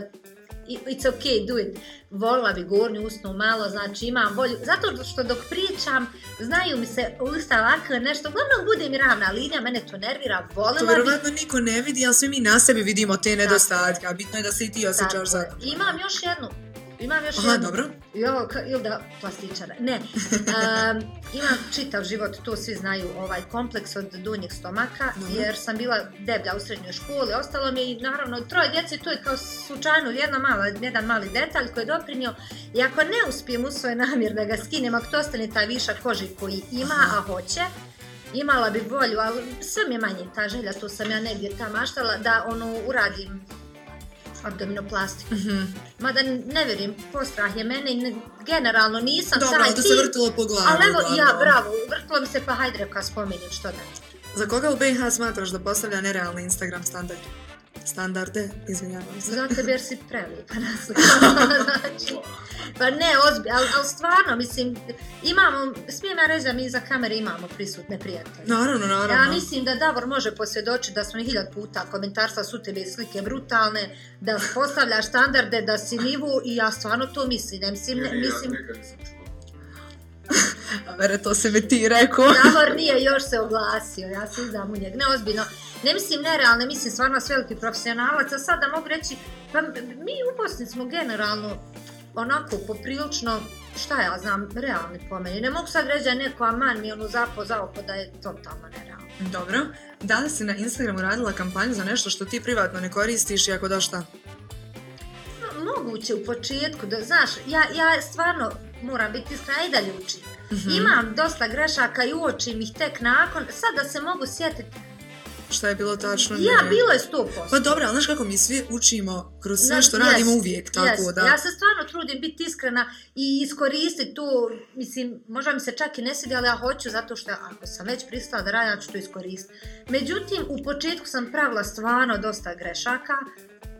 it's okay, do it. Volila bi gornju usnu malo, znači imam volju. Zato što dok pričam, znaju mi se usta lako nešto. Uglavnom bude mi ravna linija, mene to nervira, volila to bi. To vjerovatno niko ne vidi, ali svi mi na sebi vidimo te nedostatke, a bitno je da se i ti osjećaš za to. Imam još jednu, Imam još... Aha, jedan, dobro. Jo, ili da, plastičara. Ne. Um, imam čitav život, to svi znaju, ovaj kompleks od donjeg stomaka, mm -hmm. jer sam bila deblja u srednjoj školi, ostalo mi je, naravno, troje djece, to je kao slučajno jedna mala, jedan mali detalj koji je doprinio, i ako ne uspijem u svoj namjer da ga skinem, ako to ostane ta viša koži koji ima, Aha. a hoće, imala bi bolju, ali sve mi je manje ta želja, to sam ja negdje ta maštala, da ono, uradim abdominoplastiku. Mm -hmm. Mada ne verim, postrah je mene i generalno nisam Dobro, saj ti. Dobro, se vrtilo po glavi. Ali evo, ja, bravo, vrtilo mi se pa hajde reka spominjem što da. Za koga u BiH smatraš da postavlja nerealni Instagram standard? standarde, izvinjavam se. Zato jer si prelipa na znači, pa ne, ozbi, ali al stvarno, mislim, imamo, smijem ja reći da mi za kamere imamo prisutne prijatelje. Naravno, naravno. Ja mislim da Davor može posvjedočiti da smo hiljad puta komentarstva su tebe slike brutalne, da postavlja standarde, da si nivu i ja stvarno to mislim. Ne, mislim, ne, mislim... Ja, ja nikad nisam čuo. Vere, to se mi ti rekao. Davor nije još se oglasio, ja se izdam u njeg. Ne, ozbiljno. Ne mislim nerealne, mislim stvarno s veliki profesionalac, a sada mogu reći, pa mi u Bosni smo generalno onako poprilično, šta ja znam, realni po meni. Ne mogu sad reći da neko aman mi ono zapo za oko da je totalno nerealno. Dobro. Da li si na Instagramu radila kampanju za nešto što ti privatno ne koristiš i ako da šta? Pa, moguće u početku da, znaš, ja, ja stvarno, moram biti iskrena i dalje učim. Mm -hmm. Imam dosta grešaka i uočim ih tek nakon, sad da se mogu sjetiti Šta je bilo tačno? Ja, ne. bilo je 100%. Pa dobro, ali znaš kako mi svi učimo kroz sve što radimo yes, uvijek, tako yes. da. Ja se stvarno trudim biti iskrena i iskoristiti to, mislim, možda mi se čak i ne svidi, ali ja hoću zato što ako sam već pristala da radim, ja ću to iskoristiti. Međutim, u početku sam pravila stvarno dosta grešaka,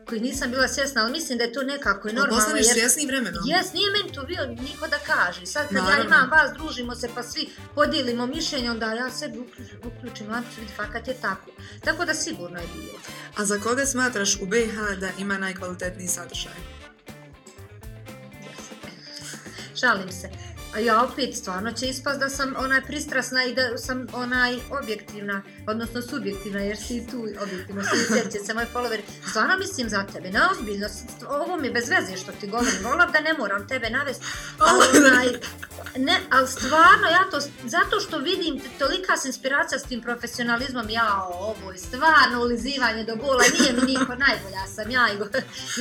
koji nisam bila svjesna, ali mislim da je to nekako i normalno. Postaneš jer... svjesni vremenom. Ono? Jes, nije meni to bio niko da kaže. Sad kad Naravno. ja imam vas, družimo se pa svi podijelimo mišljenje, onda ja se uključim vam ću fakat je tako. Tako da sigurno je bilo. A za koga smatraš u BiH da ima najkvalitetniji sadržaj? Šalim se ja opet stvarno će ispast da sam onaj pristrasna i da sam onaj objektivna, odnosno subjektivna, jer si tu objektivno sincer, će se moj follower, stvarno mislim za tebe, na ozbiljno, ovo mi je bez veze što ti govorim, volam da ne moram tebe navesti, ali onaj, ne, ali stvarno, ja to, zato što vidim tolika se inspiracija s tim profesionalizmom, ja ovo je stvarno ulizivanje do gola, nije mi niko najbolja sam, ja i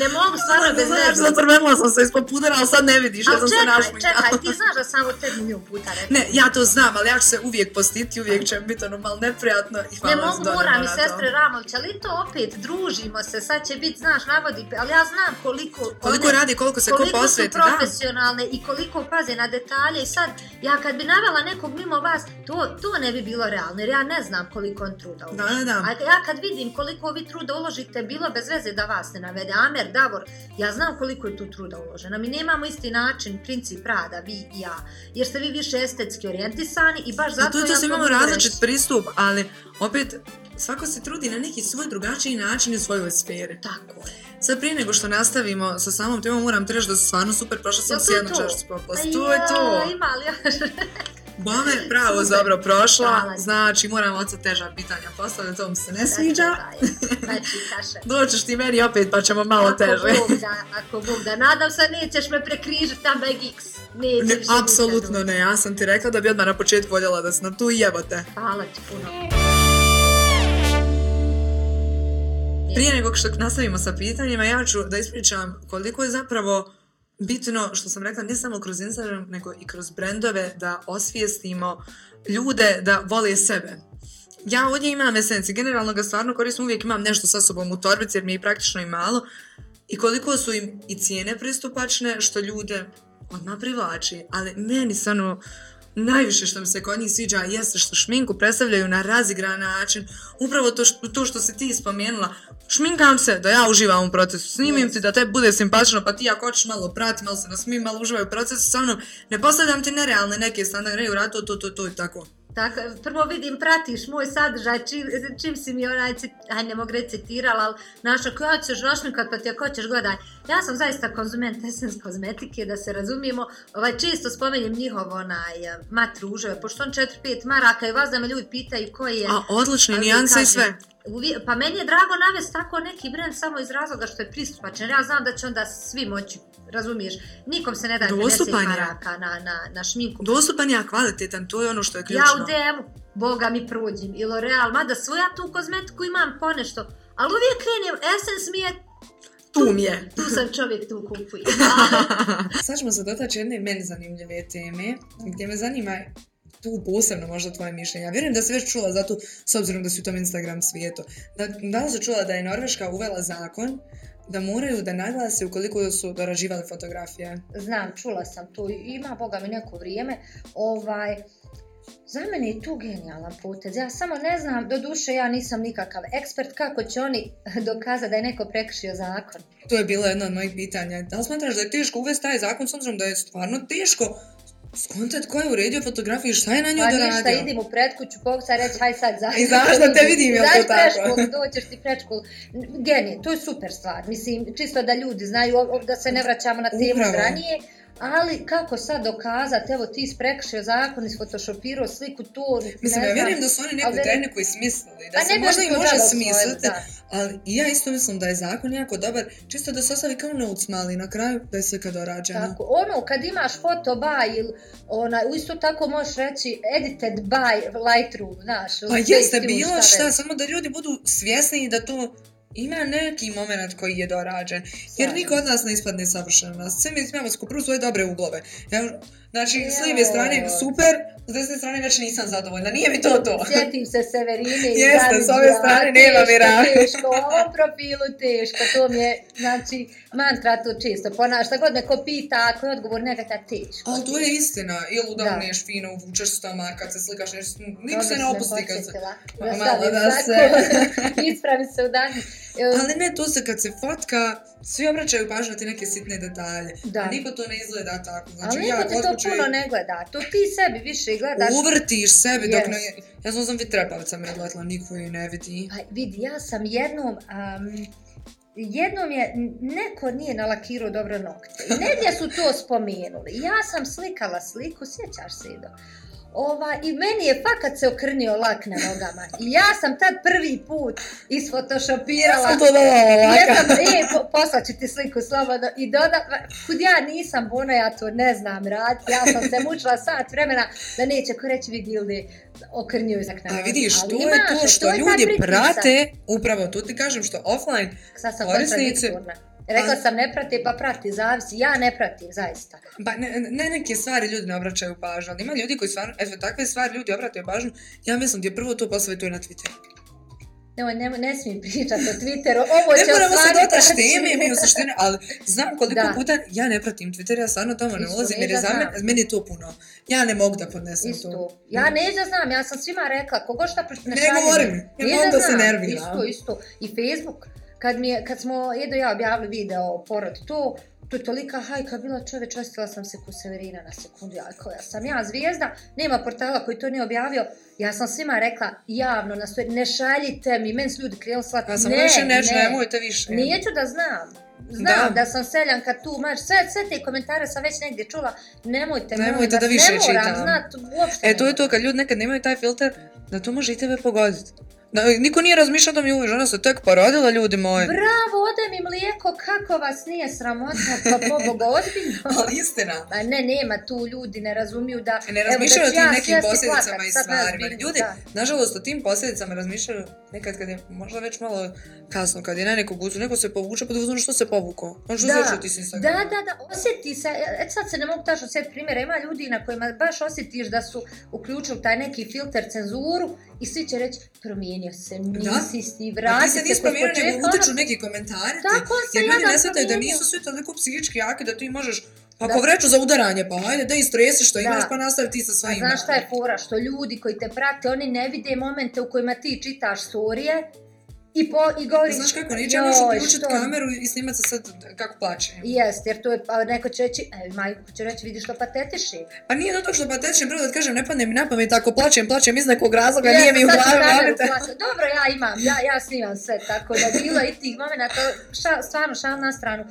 ne mogu stvarno bez veze. Zato sam se ispod pudera, ali sad ne vidiš, ja sam čekaj, se našla. Čekaj, ti znaš da samo te milijun puta rekla. Ne, ja to znam, ali ja ću se uvijek postiti, uvijek će mi biti ono malo neprijatno. I hvala ne mogu, moram i sestre Ramović, ali to opet, družimo se, sad će biti, znaš, navodi, ali ja znam koliko... Koliko one, radi, koliko se koliko ko posveti, da. Koliko su profesionalne da. i koliko paze na detalje i sad, ja kad bi navela nekog mimo vas, to, to ne bi bilo realno, jer ja ne znam koliko on truda uloži. Da, da, da. A ja kad vidim koliko vi truda uložite, bilo bez veze da vas ne navede. Amer, Davor, ja znam koliko je tu truda uložena. Mi nemamo isti način, princip rada, vi i ja ja. Jer ste vi više estetski orijentisani i baš zato... Da, tu se imamo različit pristup, ali opet svako se trudi na neki svoj drugačiji način u svojoj sferi. Tako je. Sad prije nego što nastavimo sa samom temom, moram treći da su stvarno super, prošla sam s jednom čašću popost. To je to. Ima li još? Bome je pravo Super. dobro prošla, znači moram oca teža pitanja postavlja, to mi se ne znači, sviđa. Znači, znači, Doćeš ti meni opet pa ćemo malo ako teže. Bog da, ako Bog da, nadam se nećeš me prekrižiti tam bag X. Nećeš ne, apsolutno ne, ja sam ti rekla da bi odmah na početku voljela da sam tu i jebo te. Hvala ti puno. Prije nego što nastavimo sa pitanjima, ja ću da ispričam koliko je zapravo bitno, što sam rekla, ne samo kroz Instagram, nego i kroz brendove, da osvijestimo ljude da vole sebe. Ja ovdje imam esenci, generalno ga stvarno koristim, uvijek imam nešto sa sobom u torbici jer mi je praktično i malo. I koliko su im i cijene pristupačne, što ljude odmah privlači. Ali meni stvarno, sanu najviše što mi se kod njih sviđa jeste što šminku predstavljaju na razigran način. Upravo to što, to što si ti spomenula, šminkam se da ja uživam u procesu, snimim yes. ti da te bude simpatično, pa ti ako hoćeš malo prati, malo se nasmi, malo uživaj u procesu sa mnom, ne postavljam ti nerealne neke standarde, u ratu, to, to, to, to i tako. Tako, prvo vidim, pratiš moj sadržaj, čim, čim si mi onaj, aj ne mogu reći citirala, ali naša, koja ćeš našminkat, pa ti ako ćeš gledaj. Ja sam zaista konzument Essence kozmetike, da se razumijemo. Ovaj, često spomenjem njihov onaj eh, mat ružove, pošto on 4-5 maraka i vas da me ljudi pitaju koji je... A, odlične nijanse i sve. Pa meni je drago navest tako neki brend samo iz razloga što je pristupačan. Ja znam da će onda svi moći razumiješ, nikom se ne da Dostupan 50 je. maraka na, na, na šminku. Dostupan je, a kvalitetan, to je ono što je ključno. Ja u DM-u, boga mi prođim, i L'Oreal, mada svoja tu kozmetiku imam ponešto, ali uvijek krenem, Essence mi je Tu mi je. Tu sam čovjek, tu kupujem. Sad ćemo se dotaći jedne meni zanimljive teme, gdje me zanima tu posebno možda tvoje mišljenje. Ja vjerujem da si već čula zato, s obzirom da si u tom Instagram svijetu. Da, da li si čula da je Norveška uvela zakon uh, da moraju da naglase ukoliko su dorađivali fotografije. Znam, čula sam to, ima boga mi neko vrijeme, ovaj, Za mene je to genijalan potez. Ja samo ne znam, do duše ja nisam nikakav ekspert, kako će oni dokazati da je neko prekršio zakon. To je bilo jedno od mojih pitanja. Da li smatraš da je teško uvesti taj zakon, s obzirom da je stvarno teško skontat ko je uredio fotografiju i šta je na nju pa da radio? Pa ništa, idim u pretkuću, kog sad reći, haj sad, zašto? I znaš da te vidim, jel to tako? preškol, doćeš ti preškol. Genije, to je super stvar, mislim, čisto da ljudi znaju, da se ne vraćamo na temu ranije. Upravo ali kako sad dokazati, evo ti isprekšio zakon, isfotoshopirao sliku, to ne Mislim, znam. Mislim, ja vjerujem da su oni neku ali... tajne koji smislili, da pa se možda i može smisliti, ali ja isto mislim da je zakon jako dobar, čisto da se ostavi kao notes mali na kraju, da je slika dorađena. Tako, ono, kad imaš foto by, ili, ona, isto tako možeš reći edited by Lightroom, znaš. Pa jeste, bilo šta, samo da ljudi budu svjesni da to ima neki moment koji je dorađen. Jer niko od nas ne ispadne savršeno. Svi mi imamo skupru svoje dobre uglove. Ja, Znači, Evo. s lijeve strane super, s desne strane već nisam zadovoljna. Nije mi to to. Sjetim se Severine i Jeste, s ove strane nema mi Teško, u ovom profilu teško. To mi je, znači, mantra to čisto. Pona, šta god neko pita, ako je odgovor nekada teško. Ali to je istina. Ili udavneš fino, uvučeš stoma, kad se slikaš, neš, nik se ne opusti. Kad se... Ma, pa malo da se... Ispravi se u danu. Ali ne, to se kad se fotka, svi obraćaju pažnju na te neke sitne detalje. Da. A niko to ne izgleda tako. Znači, Ali ja, niko ti to čuje... puno ne gleda. To ti sebi više gledaš. Uvrtiš sebi yes. dok ne... Ja znam, znam, vi trepavca me gledala, niko ju ne vidi. Pa vidi, ja sam jednom... Um, jednom je neko nije nalakirao dobro nokte. I negdje su to spomenuli. Ja sam slikala sliku, sjećaš se i do. Ova, I meni je fakat se okrnio lak na nogama. I ja sam tad prvi put isfotoshopirala. Ja sam to dala laka. Jedan, e, poslat ću ti sliku slobodno. I doda, kud ja nisam buna, ono, ja to ne znam rad. Ja sam se mučila sat vremena da neće ko reći vidili okrnio izak na nogama. A vidiš, to je to što, što ljudi prate. Upravo, tu ti kažem što offline korisnice... Sad sam korisnice, Rekla sam ne prati, pa prati, zavisi. Ja ne pratim, zaista. Ba, pa ne, ne neke stvari ljudi ne obraćaju pažnju, ali ima ljudi koji stvarno, eto, takve stvari ljudi obraćaju pažnju, ja mislim ti je prvo to posavetuje na Twitteru. Ne, ne, ne smijem pričati o Twitteru, ovo ne će ostvariti. Ne moramo se dotaš teme, mi u suštini, ali znam koliko da. puta ja ne pratim Twitter, ja stvarno tamo ne ulazim, jer je za mene, meni je to puno. Ja ne mogu da podnesem isto. to. Ja ne da znam, ja sam svima rekla, kogo šta pričam. Ne, ne govorim, ne, ne mogu da, da se nervira. Isto, isto. I Facebook, kad, mi je, kad smo Edo ja objavili video o porodu tu, tu je tolika hajka bila čoveč, ostila sam se ku Severina na sekundu, ja, ja sam ja zvijezda, nema portala koji to nije objavio, ja sam svima rekla javno, na ne šaljite mi, men su ljudi krijeli slati, ja sam ne, više ne, ne, ne, više. Nijeću da znam, Znam da. da. sam seljanka tu, maš, sve, sve te komentare sam već negdje čula, nemojte, nemojte da više ne moram čitam. znat, uopšte. E, to je to, kad ljudi nekad nemaju taj filter, da to može i tebe pogoditi niko nije razmišljao da mi uvijek žena se tek porodila, ljudi moji. Bravo, ode mi mlijeko, kako vas nije sramota, pa poboga, ozbiljno. Ali istina. Ma ne, nema tu ljudi, ne razumiju da... Ne razmišljaju o tim ja, nekim posljedicama i stvarima. Ljudi, da. nažalost, o tim posljedicama razmišljaju nekad kad je možda već malo kasno kad je na nekog uzu, neko se povuče, pa da uzmano što se povukao. On što znači ti se Da, da, da, osjeti se, et e, sad se ne mogu tačno sve primjer, ima ljudi na kojima baš osjetiš da su uključili taj neki filter cenzuru i svi će reći, promijenio se, nisi isti, vrati se. Da, ti se nisi promijenio, nego utiču ono. neki komentari. Tako, ti, jer ljudi ne svetaju da nisu sve toliko psihički jake da ti možeš Pa ko vreću za udaranje, pa ajde, da istresi što da. imaš, pa nastavi ti sa pa svojim. A znaš šta je fora? Što ljudi koji te prate, oni ne vide momente u kojima ti čitaš storije, I, po, i govorim... Znaš kako, neće ono što priučiti što... kameru i snimati se sad kako plaće. Jeste, jer tu je pa, neko će reći, e, majko će reći, vidiš što patetiši. Pa nije to što patetišim, prvo da kažem, ne pane mi na pamet, ako plaćem, plaćem iz nekog razloga, yes, nije mi u glavu. Dobro, ja imam, ja, ja snimam sve, tako da bilo i tih momenta, šal, stvarno šal na stranu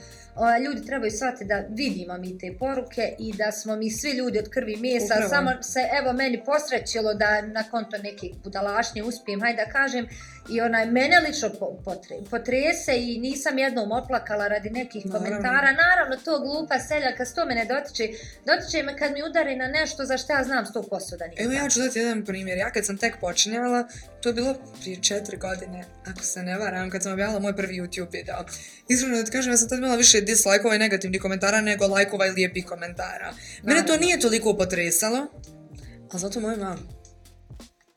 ljudi trebaju shvatiti da vidimo mi te poruke i da smo mi svi ljudi od krvi mjesa, Upravo. samo se evo meni posrećilo da na konto neke budalašnje uspijem, hajde da kažem, i onaj mene lično potrese i nisam jednom oplakala radi nekih naravno. komentara, naravno to glupa seljaka, sto mene dotiče, dotiče me kad mi udari na nešto za što ja znam sto posto da nije. Evo ja ću dati jedan primjer, ja kad sam tek počinjala, to je bilo prije četiri godine, ako se ne varam, kad sam objavila moj prvi YouTube video. Iskreno da ti kažem, ja sam tad imala više dislajkova i negativnih komentara, nego lajkova i lijepih komentara. Mene to nije toliko potresalo, ali zato moje mam.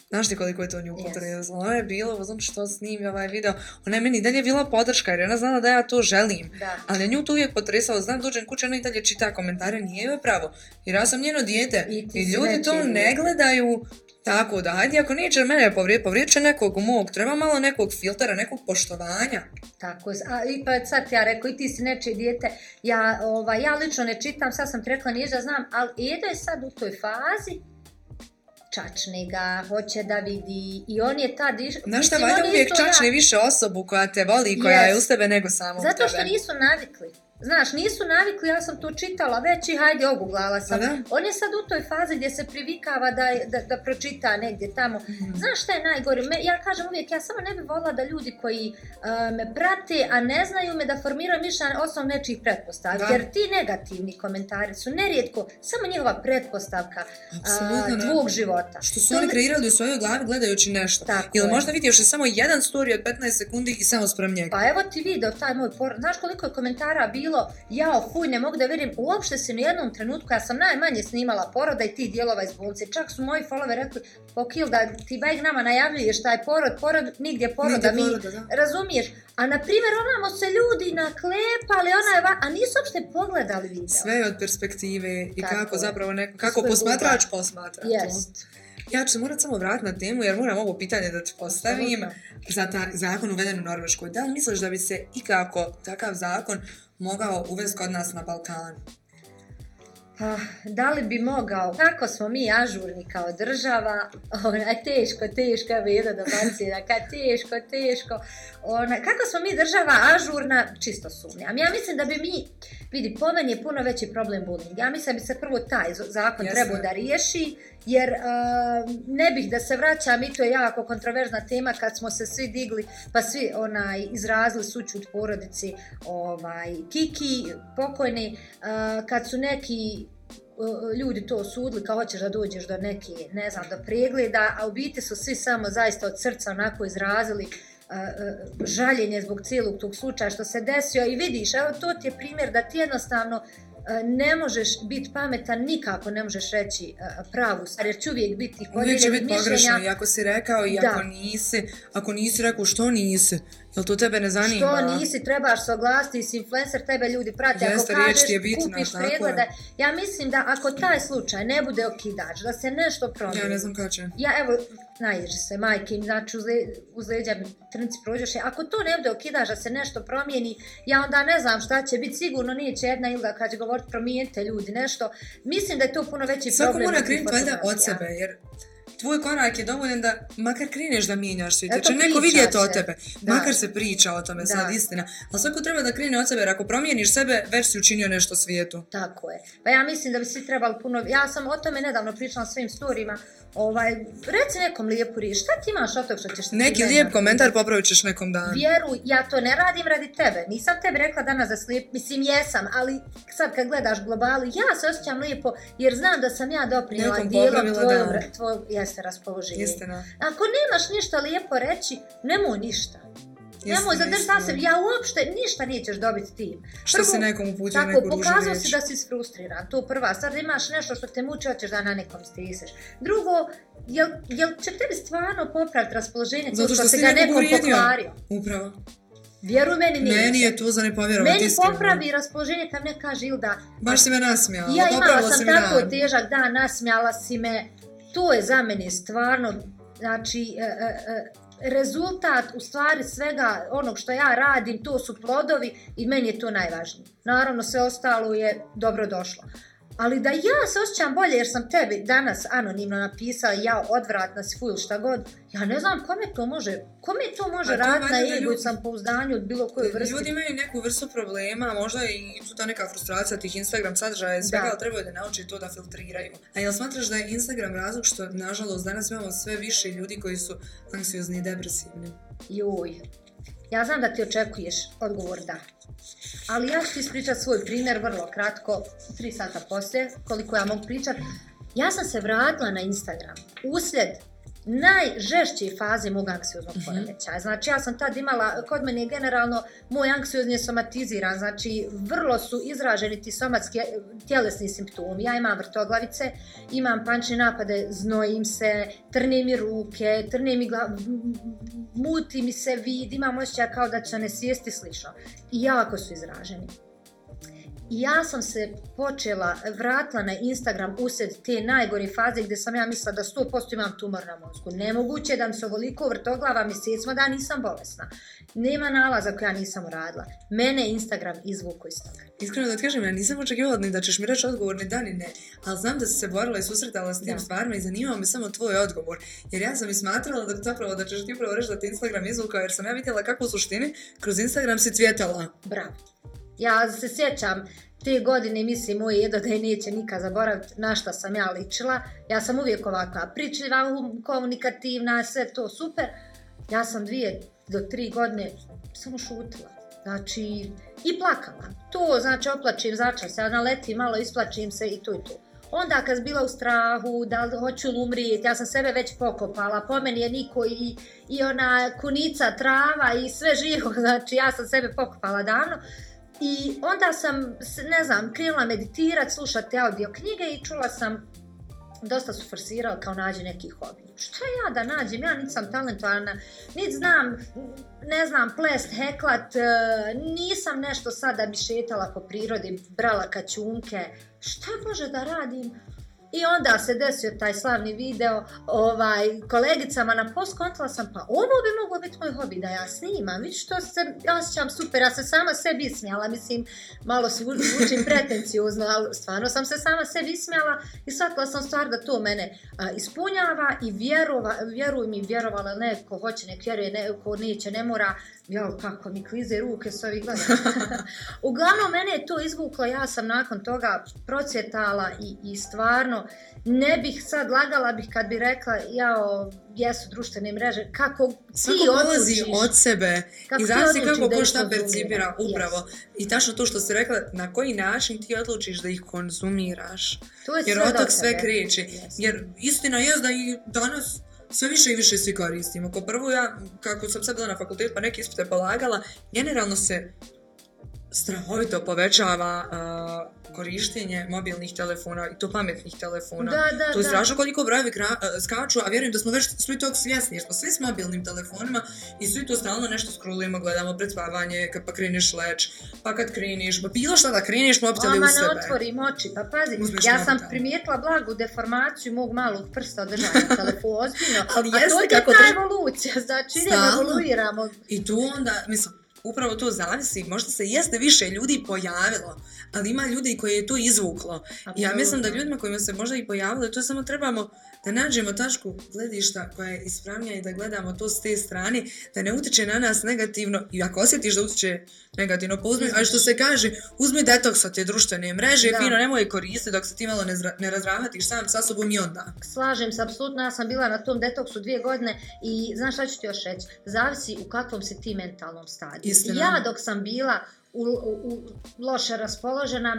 Znaš ti koliko je to nju potresalo? Ona je bila, znam što snim ovaj video. Ona je meni dalje bila podrška jer ona znala da ja to želim. Da. Ali nju to uvijek potresalo. Znam dođen kuće, ona i dalje čita komentare. Nije joj pravo. Jer ja sam njeno dijete. I, I ljudi to ne gledaju. Tako da, ajde, ako neće mene povrijeti, povrijet će nekog mog, treba malo nekog filtera, nekog poštovanja. Tako, a, i pa sad ja rekao, i ti si neče dijete, ja, ova, ja lično ne čitam, sad sam ti rekla, nije da znam, ali Edo je sad u toj fazi, čačne ga, hoće da vidi, i on je tad... Iš... Znaš šta, valjda uvijek čačne da... više osobu koja te voli i koja yes. je u sebe nego samo Zato što tebe. nisu navikli. Znaš, nisu navikli, ja sam to čitala već i hajde, oguglala sam. Pa da? On je sad u toj fazi gdje se privikava da, da, da pročita negdje tamo. Mm -hmm. Znaš šta je najgore? Me, ja kažem uvijek, ja samo ne bih volila da ljudi koji uh, me prate, a ne znaju me, da formiraju mišljenje osnovno nečih pretpostavka. Jer ti negativni komentari su nerijetko samo njihova pretpostavka e, uh, dvog života. Što su to oni kreirali u svojoj glavi gledajući nešto. Tako Ili je. možda vidio je samo jedan story od 15 sekundi i samo sprem njega. Pa evo ti video taj moj por... Znaš koliko je komentara bilo bilo, ja huj, ne mogu da vjerim, uopšte se na jednom trenutku, ja sam najmanje snimala poroda i ti dijelova iz bolnice, čak su moji follower rekli, ok, da ti bajk nama najavljuješ taj porod, porod, nigdje poroda, nigdje mi, poroda, razumiješ, a na primjer, onamo se ljudi naklepali, ona je va, a nisu uopšte pogledali video. Sve je od perspektive i Tako kako je. zapravo neko, kako Sve posmatrač da. posmatra yes. to. Ja ću se morat samo vratiti na temu jer moram ovo pitanje da ti postavim za ta zakon uveden u Norveškoj. Da li misliš da bi se ikako takav zakon mogao uvesti kod nas na Balkanu? Ah, pa, da li bi mogao? Kako smo mi ažurni kao država, ona je teško, teško, ja vidim da banci, da kad teško, teško. Ona, kako smo mi država ažurna, čisto sumnjam. Ja mislim da bi mi, uh, Vidi, po meni je puno veći problem bullying. Ja mislim da bi se prvo taj zakon Jasne. trebao da riješi, jer uh, ne bih da se vraćam i to je jako kontroverzna tema kad smo se svi digli, pa svi onaj, izrazili sućut porodici ovaj, Kiki, pokojni, uh, kad su neki uh, ljudi to osudili kao hoćeš da dođeš do neke, ne znam, do pregleda, a u biti su svi samo zaista od srca onako izrazili uh, žaljenje zbog cijelog tog slučaja što se desio i vidiš, evo to ti je primjer da ti jednostavno ne možeš biti pametan, nikako ne možeš reći pravu stvar, jer će uvijek biti podijeljeni mišljenja. Uvijek će biti pogrešan, i ako si rekao, i da. ako nisi, ako nisi rekao što nisi, Jel to tebe ne zanima? Što nisi, trebaš soglasiti, si influencer, tebe ljudi prate. Jeste, ako kažeš, je bitna, kupiš pregleda. Ja mislim da ako taj slučaj ne bude okidač, da se nešto promije. Ja ne znam kada će. Ja evo, najježi se majke, znači uzleđa trnici prođeš. E, ako to ne bude okidač, da se nešto promijeni, ja onda ne znam šta će biti. Sigurno nije će jedna ilga kada će govoriti promijenite ljudi nešto. Mislim da je to puno veći Svako problem. Svako mora krenuti od sebe, jer tvoj korak je dovoljen da makar kreneš da mijenjaš svijet. Eto, Čer, znači, pa neko vidje to o tebe. Da. Makar se priča o tome, da. sad istina. Ali svako treba da krene od sebe, jer ako promijeniš sebe, već si učinio nešto svijetu. Tako je. Pa ja mislim da bi svi trebali puno... Ja sam o tome nedavno pričala svojim storijima. Ovaj, reci nekom lijepu riječ, šta ti imaš od tog što ćeš... Neki lijep mena? komentar popravit ćeš nekom dan. Vjeru, ja to ne radim radi tebe. Nisam tebi rekla danas da slijep, mislim jesam, ali sad kad gledaš globalu, ja se osjećam lijepo jer znam da sam ja doprinjela dijelom tvojom, tvojom, ja se raspoloženje. Istina. Ako nemaš ništa lijepo reći, nemoj ništa. Istina, nemoj zadrži sa sebi. Ja uopšte ništa nećeš dobiti tim. Što Prvo, se nekom uputio neku ružu pokazao si da si sfrustriran. To prva. Sad imaš nešto što te muči, hoćeš da na nekom stiseš. Drugo, jel, jel će tebi stvarno popraviti raspoloženje to što, što se ga nekom uvrijedio. pokvario? Upravo. Vjeruj meni nije. Meni je to za ne povjerovati. Meni iskreno. popravi raspoloženje kad ne kaže Ilda. Baš si me nasmijala. Ja imala sam tako dan. težak dan, nasmijala si me. Uh, to je za mene stvarno znači e, e, e, rezultat u stvari svega onog što ja radim to su plodovi i meni je to najvažnije naravno sve ostalo je dobro došlo Ali da ja se osjećam bolje jer sam tebi danas anonimno napisao ja odvratna si ful šta god, ja ne znam kome to može, kome to može pa raditi na igu ljudi, sam pouzdanju od bilo koje vrste. Ljudi imaju neku vrstu problema, možda i tu ta neka frustracija tih Instagram sadržaja i svega, ali trebaju da nauči to da filtriraju. A jel smatraš da je Instagram razlog što, nažalost, danas imamo sve više ljudi koji su anksiozni i depresivni? Joj, ja znam da ti očekuješ odgovor da. Ali ja ću ti ispričat svoj primjer vrlo kratko, tri sata poslije, koliko ja mogu pričat. Ja sam se vratila na Instagram uslijed najžešće faze mog anksioznog mhm. poremećaja. Znači ja sam tad imala, kod mene je generalno moj anksiozni je somatiziran, znači vrlo su izraženi ti somatski eh, tjelesni simptomi. Ja imam vrtoglavice, imam pančne napade, znojim se, trne mi ruke, trne mi gla... muti mi se vid, imam osjećaj kao da će ne sjesti slično. I jako su izraženi ja sam se počela, vratila na Instagram usred te najgori faze gdje sam ja mislila da 100% imam tumor na mozgu. Nemoguće da mi se ovoliko vrtoglava mjesecima da nisam bolesna. Nema nalaza koja nisam uradila. Mene Instagram izvuko iz toga. Iskreno da ti kažem, ja nisam očekivala ni da ćeš mi reći odgovor, ni da, ni ne. Ali znam da si se borila i susretala s tim da. stvarima i zanimao me samo tvoj odgovor. Jer ja sam i smatrala da, zapravo, da ćeš ti upravo reći da ti Instagram izvukao, jer sam ja vidjela kako u suštini kroz Instagram si cvjetala. Bravo. Ja se sjećam te godine, mislim, moje jedo da je neće nikad zaboraviti na šta sam ja ličila. Ja sam uvijek ovakva pričljiva, um, komunikativna, sve to super. Ja sam dvije do tri godine samo šutila. Znači, i plakala. To, znači, oplačim začas, ja naletim malo, isplačim se i to i to. Onda kad bila u strahu, da li hoću li umrijeti, ja sam sebe već pokopala, po meni je niko i, i ona kunica, trava i sve živo, znači ja sam sebe pokopala davno. I onda sam, ne znam, krenula meditirat, slušat te audio knjige i čula sam dosta su forsirali kao nađe neki hobi. Šta ja da nađem? Ja nisam sam talentovana, niti znam, ne znam, plest, heklat, e, nisam nešto sada da bi šetala po prirodi, brala kaćunke. Šta može da radim? I onda se desio taj slavni video, ovaj, kolegicama na post kontala sam, pa ono bi moglo biti moj hobi da ja snimam, vidiš što se, ja osjećam super, ja sam sama sebi smijala, mislim, malo se učim pretencijuzno, ali stvarno sam se sama sebi smijala i shvatila sam stvar da to mene a, ispunjava i vjerova, vjeruj mi, vjerovala neko hoće, nek vjeruje, neko neće, ne mora, Jao, kako mi klize ruke s ovih gleda. Uglavnom, mene je to izvuklo, ja sam nakon toga procjetala i, i stvarno, ne bih sad lagala bih kad bi rekla, jao, jesu društvene mreže, kako ti odluđiš. Kako od sebe kako i znaš si kako ko šta percipira, upravo. Yes. I tačno to što si rekla, na koji način ti odlučiš da ih konzumiraš. To je Jer sve otak sve kreće. Yes. Jer istina je da i danas sve više i više svi koristimo. Ko prvo ja, kako sam sad bila na fakultetu, pa neke ispite polagala, generalno se strahovito povećava uh, korištenje mobilnih telefona i to pametnih telefona. Da, da, to je strašno koliko brojevi uh, skaču, a vjerujem da smo već svi tog svjesni, jer smo svi s mobilnim telefonima i svi to stalno nešto scrollujemo, gledamo pred spavanje, kad pa kreniš leč, pa kad kreniš, pa bilo što da kreniš, mobitel pa je u sebe. Oma, ne otvorim oči, pa pazi, ja sam primijetila blagu deformaciju mog malog prsta održanja telefona, ozbiljno, Ali a to je kako ta drž... evolucija, znači, ne evoluiramo. I tu onda, mislim, upravo to zavisi, možda se jeste više ljudi pojavilo uh, ali ima ljudi koje je to izvuklo. Absolutno. Ja mislim da ljudima kojima se možda i pojavilo, to samo trebamo da nađemo tašku gledišta koja je ispravnija i da gledamo to s te strane, da ne utiče na nas negativno. I ako osjetiš da utiče negativno, pa uzmi, a što se kaže, uzmi detoks od te društvene mreže, da. fino, nemoj koristiti dok se ti malo ne, zra, ne razrahatiš sam sa sobom i onda. Slažem se, apsolutno, ja sam bila na tom detoksu dvije godine i znaš šta ću ti još reći? Zavisi u kakvom si ti mentalnom stadiju. Istina. Ja dok sam bila u, u, u loše raspoložena.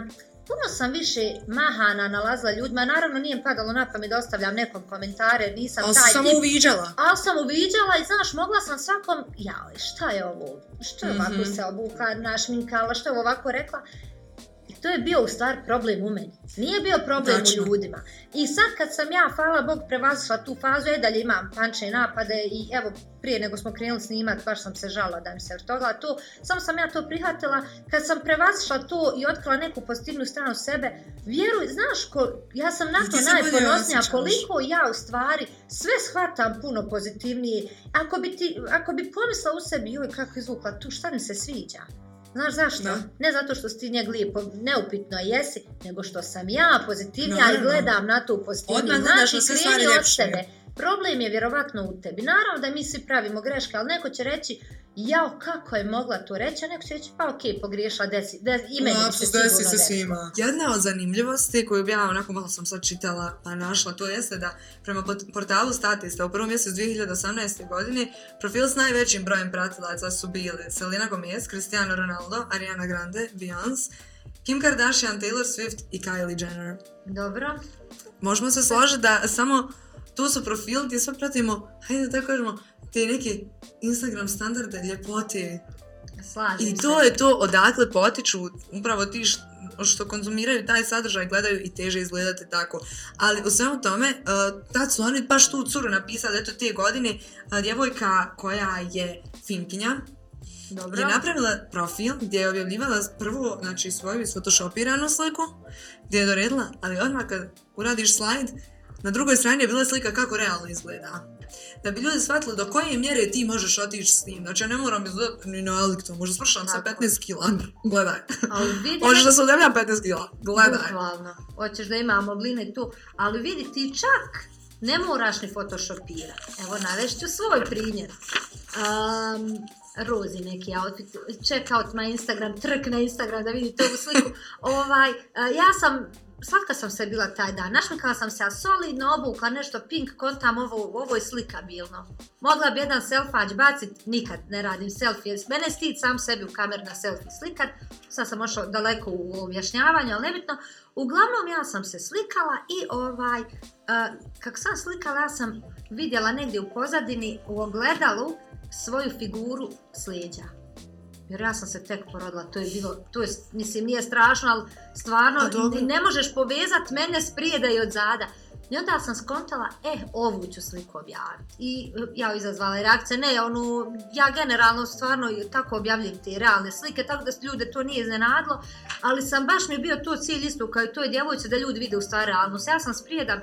Puno sam više mahana nalazila ljudima, naravno nije padalo na pamet da ostavljam nekom komentare, nisam Al, taj sam tip. uviđala. Al sam uviđala i znaš, mogla sam svakom, jao, e, šta je ovo, što je ovako mm -hmm. se obuka, našminkala, što je ovako rekla to je bio u stvar problem u meni. Nije bio problem Tačno. u ljudima. I sad kad sam ja, hvala Bog, prevazila tu fazu, je dalje imam pančne napade i evo, prije nego smo krenuli snimat, baš sam se žala da mi se vrtogla to. Samo sam ja to prihvatila. Kad sam prevazila to i otkrila neku pozitivnu stranu sebe, vjeruj, znaš, ko, ja sam na to najponosnija, koliko ja u stvari sve shvatam puno pozitivnije. Ako bi, ti, ako bi pomisla u sebi, joj, kako izvukla tu, šta mi se sviđa? Znaš zašto? Da. Ne zato što si ti njeg lijepo, neupitno jesi, nego što sam ja pozitivnija no, i gledam no. na tu pozitivniju. Odmah znači, znaš da su znači, sve stvari lepše. Problem je vjerovatno u tebi. Naravno da mi svi pravimo greške, ali neko će reći jao, kako je mogla to reći, a neko će reći pa okej, okay, pogriješila, desi, desi, no, se desi se svima. Jedna od zanimljivosti koju bi ja onako malo sam sad čitala pa našla, to jeste da prema portalu Statista u prvom mjesecu 2018. godine profil s najvećim brojem pratilaca su bili Selena Gomez, Cristiano Ronaldo, Ariana Grande, Beyoncé, Kim Kardashian, Taylor Swift i Kylie Jenner. Dobro. Možemo se složiti da samo tu su profili gdje sve pratimo, hajde da tako kažemo, te neke Instagram standarde ljepote. Slažim I to se. je to odakle potiču upravo ti š, što konzumiraju taj sadržaj, gledaju i teže izgledate tako. Ali u svemu tome, uh, tad su oni baš tu curu napisali, eto te godine, uh, djevojka koja je Finkinja, Dobro. je napravila profil gdje je objavljivala prvo znači, svoju isfotoshopiranu sliku, gdje je doredila, ali odmah kad uradiš slajd, Na drugoj strani je bila slika kako realno izgleda. Da bi ljudi shvatili do koje mjere ti možeš otići s tim. Znači, ja ne moram izgledati ni na elektro, možda spršam sa 15 kila. Gledaj. Ali vidi... Možeš da se udemljam 15 kila. Gledaj. Bukvalno. Hoćeš da ima mogline tu. Ali vidi, ti čak ne moraš ni photoshopirati. Evo, navešću svoj primjer. Um, Ruzi neki outfit, check out my Instagram, trk na Instagram da vidi tu sliku. ovaj, uh, ja sam slatka sam se bila taj dan, našmikala sam se, a solidno obuka, nešto pink, kontam ovo, ovo je slika bilno. Mogla bi jedan selfač bacit, nikad ne radim selfie, mene stid sam sebi u kameru na selfie slikat, sad sam ošla daleko u objašnjavanju, ali nebitno. Uglavnom ja sam se slikala i ovaj, uh, kako sam slikala, ja sam vidjela negdje u pozadini, u ogledalu, svoju figuru s leđa jer ja sam se tek porodila, to je bilo, to je, mislim, nije strašno, ali stvarno, pa, ne, ne možeš povezat mene s prijeda i od zada. I onda sam skontala, eh, ovu ću sliku objaviti. I eh, ja izazvala reakcije, ne, onu, ja generalno stvarno tako objavljam te realne slike, tako da ljude to nije iznenadlo, ali sam baš mi bio to cilj isto kao i toj djevojci da ljudi vide u stvari realnost. Ja sam s prijeda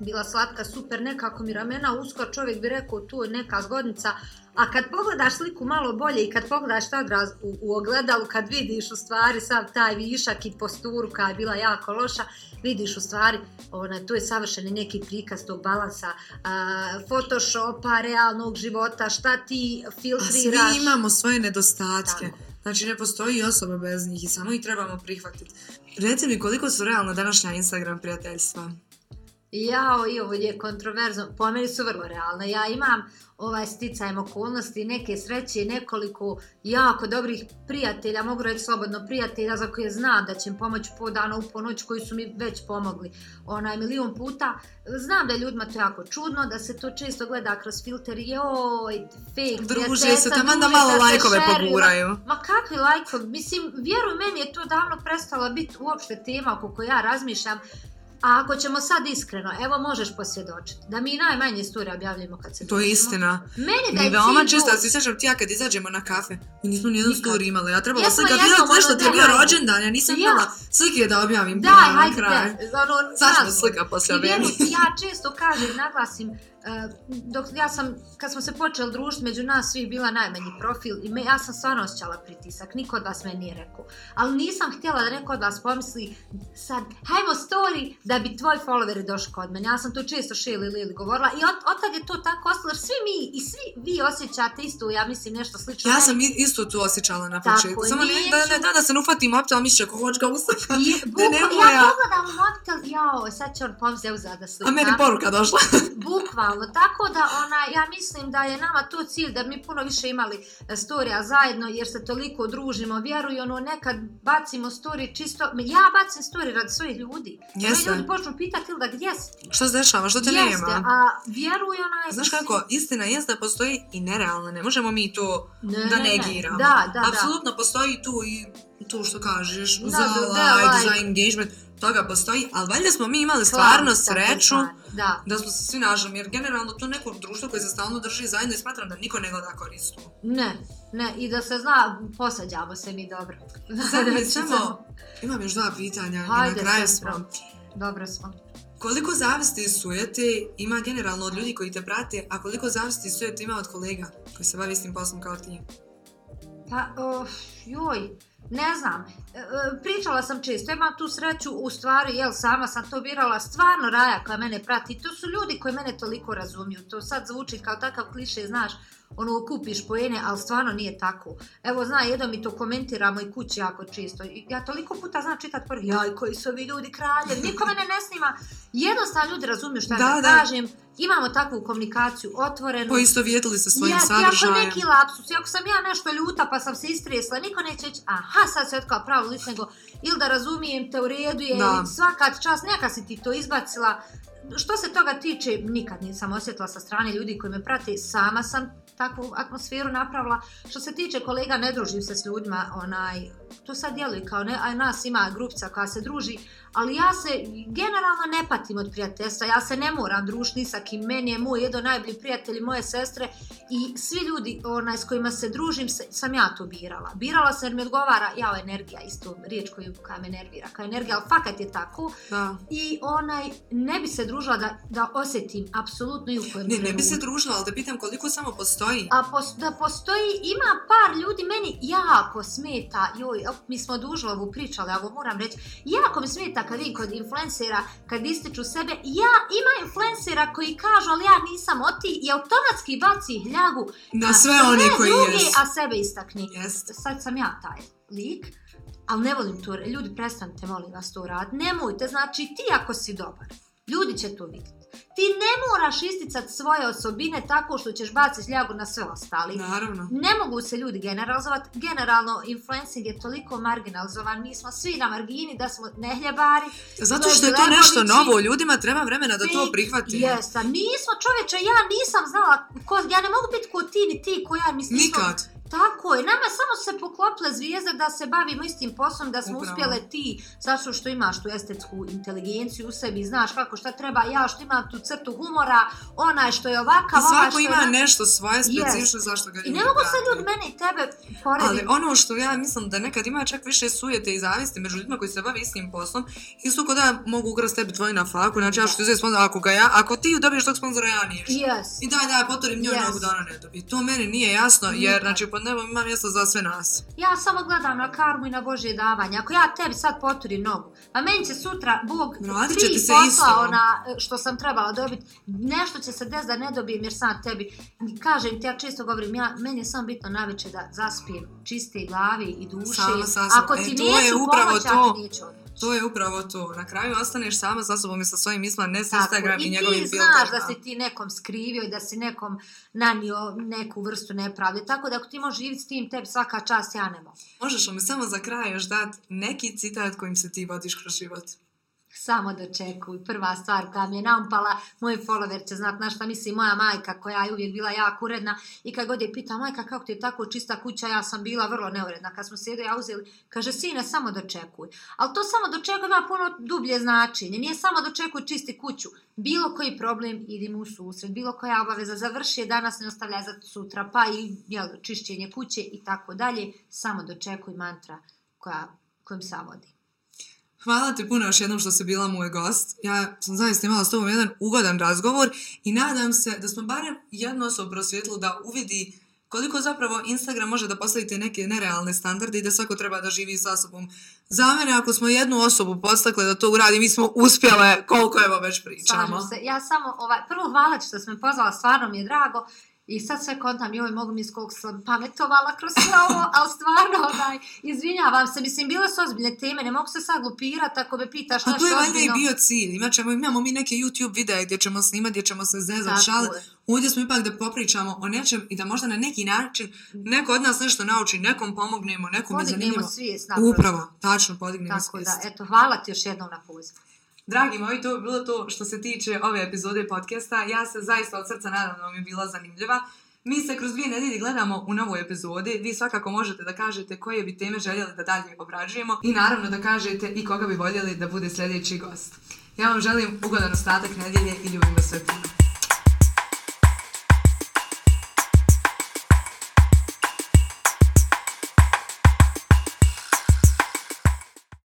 bila slatka, super, nekako mi ramena usko, čovjek bi rekao tu je neka zgodnica, a kad pogledaš sliku malo bolje i kad pogledaš taj odraz u, u ogledalu, kad vidiš u stvari sav taj višak i posturu koja je bila jako loša, vidiš u stvari, ona, to je savršeni neki prikaz tog balansa a, photoshopa, realnog života, šta ti filtriraš. A svi imamo svoje nedostatke. Tako. Znači, ne postoji osoba bez njih i samo ih trebamo prihvatiti. Reci mi koliko su realna današnja Instagram prijateljstva? Jao, i ovo je kontroverzno. Po meni su vrlo realne. Ja imam ovaj sticajem okolnosti, neke sreće i nekoliko jako dobrih prijatelja, mogu reći slobodno prijatelja za koje znam da će im pomoći po dana u ponoć koji su mi već pomogli onaj milion puta. Znam da je ljudima to jako čudno, da se to često gleda kroz filter, joj, fake, druže se, tamo da malo lajkove poguraju. Ma kakvi lajkovi? Mislim, vjeruj meni je to davno prestalo biti uopšte tema oko koja ja razmišljam. A ako ćemo sad iskreno, evo možeš posvjedočiti, da mi najmanje story objavljujemo kad se To je istina. Meni da mi je veoma često, ja se sjećam ti ja kad izađemo na kafe, mi nismo nijednu story imali, ja trebala sam kad bilo nešto ono, ti je bio rođendan, ja nisam imala slike da objavim. Daj, hajde, da, ono, sad slika poslije objavim. Ja često kažem, naglasim, uh, dok ja sam, kad smo se počeli družiti, među nas svih bila najmanji profil i me, ja sam stvarno osjećala pritisak, niko od vas me nije rekao. Ali nisam htjela da neko od vas pomisli, sad, hajmo story da bi tvoj follower došao kod mene. Ja sam to često šili ili govorila i od, od tad je to tako ostalo, jer svi mi i svi vi osjećate isto, ja mislim, nešto slično. Ja sam isto to osjećala na početku. Samo ne, da, ne, da, da se ufatim opet, ali misliš ako hoću ga ustakati. Ja pogledam mobitel, jao, sad će on pomisli, evo za da slučam. A meni poruka došla. Bukvalno genijalno. Tako da ona, ja mislim da je nama to cilj da mi puno više imali e, storija zajedno jer se toliko družimo. Vjeruj ono, nekad bacimo story čisto, ja bacim story rad svojih ljudi. Ono, jeste. Ljudi počnu pitati ili da gdje si. Šta se dešava, što te Jeste, nema? Jeste, a vjeruj ona... Znaš mislim... kako, istina jeste da postoji i nerealno, ne možemo mi to ne, da negiramo. Ne, ne. Da, da, Apsolutno da. postoji tu i to što kažeš, da, za da, like, da, like, za engagement toga postoji, ali valjda smo mi imali stvarno Klam, sreću da. da smo se svi nažali, jer generalno to neko društvo koje se stalno drži zajedno i smatram da niko ne gleda koristu. Ne, ne, i da se zna, posađamo se mi dobro. Sad mi samo, imam još dva pitanja Hajde, i na kraju smo. Dobro smo. Koliko zavisti i sujete ima generalno od ljudi koji te prate, a koliko zavisti i sujete ima od kolega koji se bavi s tim poslom kao ti? Pa, uh, joj, ne znam, e, e, pričala sam često, imam tu sreću, u stvari, jel, sama sam to birala, stvarno raja koja mene prati, to su ljudi koji mene toliko razumiju, to sad zvuči kao takav kliše, znaš, ono okupiš poene, ali stvarno nije tako. Evo, zna, jedno mi to komentiramo i kući jako čisto. Ja toliko puta znam čitat prvi, jaj, koji su ovi ljudi kralje, niko mene ne snima. Jednostavno ljudi razumiju šta da, ja kažem. Imamo takvu komunikaciju otvorenu. Po isto vjetili sa svojim ja, sadržajem. Ja, ako neki lapsus, ako sam ja nešto ljuta pa sam se istresla, niko neće reći, aha, sad se otkao pravo lič, nego ili da razumijem te u redu je, svakat čas, neka si ti to izbacila. Što se toga tiče, nikad nisam osjetila sa strane ljudi koji me prate, sama sam takvu atmosferu napravila. Što se tiče kolega, ne družim se s ljudima, onaj, to sad djeluje kao ne, a nas ima grupca koja se druži, ali ja se generalno ne patim od prijateljstva, ja se ne moram družiti sa kim, meni je moj jedan najbolji prijatelj, moje sestre i svi ljudi onaj, s kojima se družim, se, sam ja to birala. Birala sam jer mi odgovara, jao, energija, isto riječ koju, koja me nervira, kao energija, ali fakat je tako. Da. I onaj, ne bi se družila da, da osjetim apsolutno i u kojem Ne, ne bi se družila, ali da pitam koliko samo postoji. A pos, da postoji, ima par ljudi, meni jako smeta, joj, mi smo dužili ovu priču, ali ja ovo moram reći, jako mi smeta kad vidim kod influencera, kad ističu sebe, ja ima influencera koji kažu, ali ja nisam od ti, i automatski baci hljagu na sve, sve one koji drugi, jest. a sebe istakni. Jest. Sad sam ja taj lik, ali ne volim to, ljudi prestanite, molim vas to rad, nemojte, znači ti ako si dobar, ljudi će to vidjeti ti ne moraš isticati svoje osobine tako što ćeš baciti ljagu na sve ostali. Naravno. Ne mogu se ljudi generalizovati. Generalno, influencing je toliko marginalizovan. Mi smo svi na margini da smo nehljebari. Zato što je to nešto novo. Ljudima treba vremena da to prihvati. Jesa, nismo čoveče, ja nisam znala, ko, ja ne mogu biti ko ti ni ti ko ja. Mislim, Nikad. Nismo, Tako je, nama samo se poklopile zvijezde da se bavimo istim poslom, da smo Upravo. uspjele ti, sašto što imaš tu estetsku inteligenciju u sebi, znaš kako šta treba, ja što imam tu crtu humora, onaj što je ovakav, ovaj što je... svako ima nešto svoje specifično yes. zašto ga ljudi I ne mogu se ljudi mene i tebe porediti. Ali ono što ja mislim da nekad ima čak više sujete i zavisti među ljudima koji se bavi istim poslom, isto kod da mogu ukras tebi tvoj na faku, znači ja što ti uzeti sponsor, ako ga ja, ako ti dobiješ tog sponzora, ja niješ. Yes. I daj, daj, potorim njoj yes. ne dobi. To meni nije jasno, mhm. jer, znači, pod pa nebom ima mjesto za sve nas. Ja samo gledam na karmu i na Božje davanje. Ako ja tebi sad poturim nogu, a pa meni će sutra Bog Vratit tri se posla ona e, što sam trebala dobiti, nešto će se des da ne dobijem jer sam tebi. Kažem ti, ja često govorim, ja, meni je samo bitno na da zaspijem čiste glavi i duše. Sama, sama. Ako ti e, nijesu pomoć, ja ti neću odmah. To je upravo to. Na kraju ostaneš sama sa sobom i sa svojim mislima, ne s Instagram i, i njegovim filterima. I ti znaš filterima. da si ti nekom skrivio i da si nekom nanio neku vrstu nepravde. Tako da ako ti možeš živjeti s tim, tebi svaka čast, ja ne mogu. Možeš li mi samo za kraj još dati neki citat kojim se ti vodiš kroz život? samo da čekuj. Prva stvar ta mi je naumpala, moj follower će znat na šta misli moja majka koja je uvijek bila jako uredna i kad god je pita majka kako ti je tako čista kuća, ja sam bila vrlo neuredna. Kad smo sjedili, ja uzeli, kaže sine samo da čekuj. Ali to samo da čekuj ima puno dublje značenje, nije samo da čekuj čisti kuću. Bilo koji problem idim u susret, bilo koja obaveza završi je danas ne ostavlja za sutra, pa i jel, čišćenje kuće i tako dalje, samo da čekuj mantra koja, kojom savodim. Hvala ti puno još jednom što si bila moj gost. Ja sam zaista imala s tobom jedan ugodan razgovor i nadam se da smo barem jednu osobu prosvjetili da uvidi koliko zapravo Instagram može da postavite neke nerealne standarde i da svako treba da živi sa sobom. Za mene, ako smo jednu osobu postakle da to uradi, mi smo uspjele koliko evo već pričamo. Slažim se. Ja samo, ovaj, prvo hvala što sam me pozvala, stvarno mi je drago. I sad sve kontam, joj, mogu mi skog sam pametovala kroz sve ovo, ali stvarno, onaj, izvinjavam se, mislim, bile su ozbiljne teme, ne mogu se sad glupirati ako me pitaš pa, nešto ozbiljno. Pa to je valjda i bio cilj, Ima ćemo, imamo mi neke YouTube videe gdje ćemo snimati, gdje ćemo se zezati, šale. Ovdje smo ipak da popričamo o nečem i da možda na neki način neko od nas nešto nauči, nekom pomognemo, nekom podignemo je zanimljivo. Podignemo svijest. Napravo. Upravo, tačno, podignemo Tako svijest. Tako da, eto, hvala ti još jednom na pozivu. Dragi moji, to je bilo to što se tiče ove epizode podcasta. Ja se zaista od srca nadam da vam je bila zanimljiva. Mi se kroz dvije nedelje gledamo u novoj epizodi. Vi svakako možete da kažete koje bi teme željeli da dalje obrađujemo i naravno da kažete i koga bi voljeli da bude sljedeći gost. Ja vam želim ugodan ostatak nedelje i ljubim vas sve puno.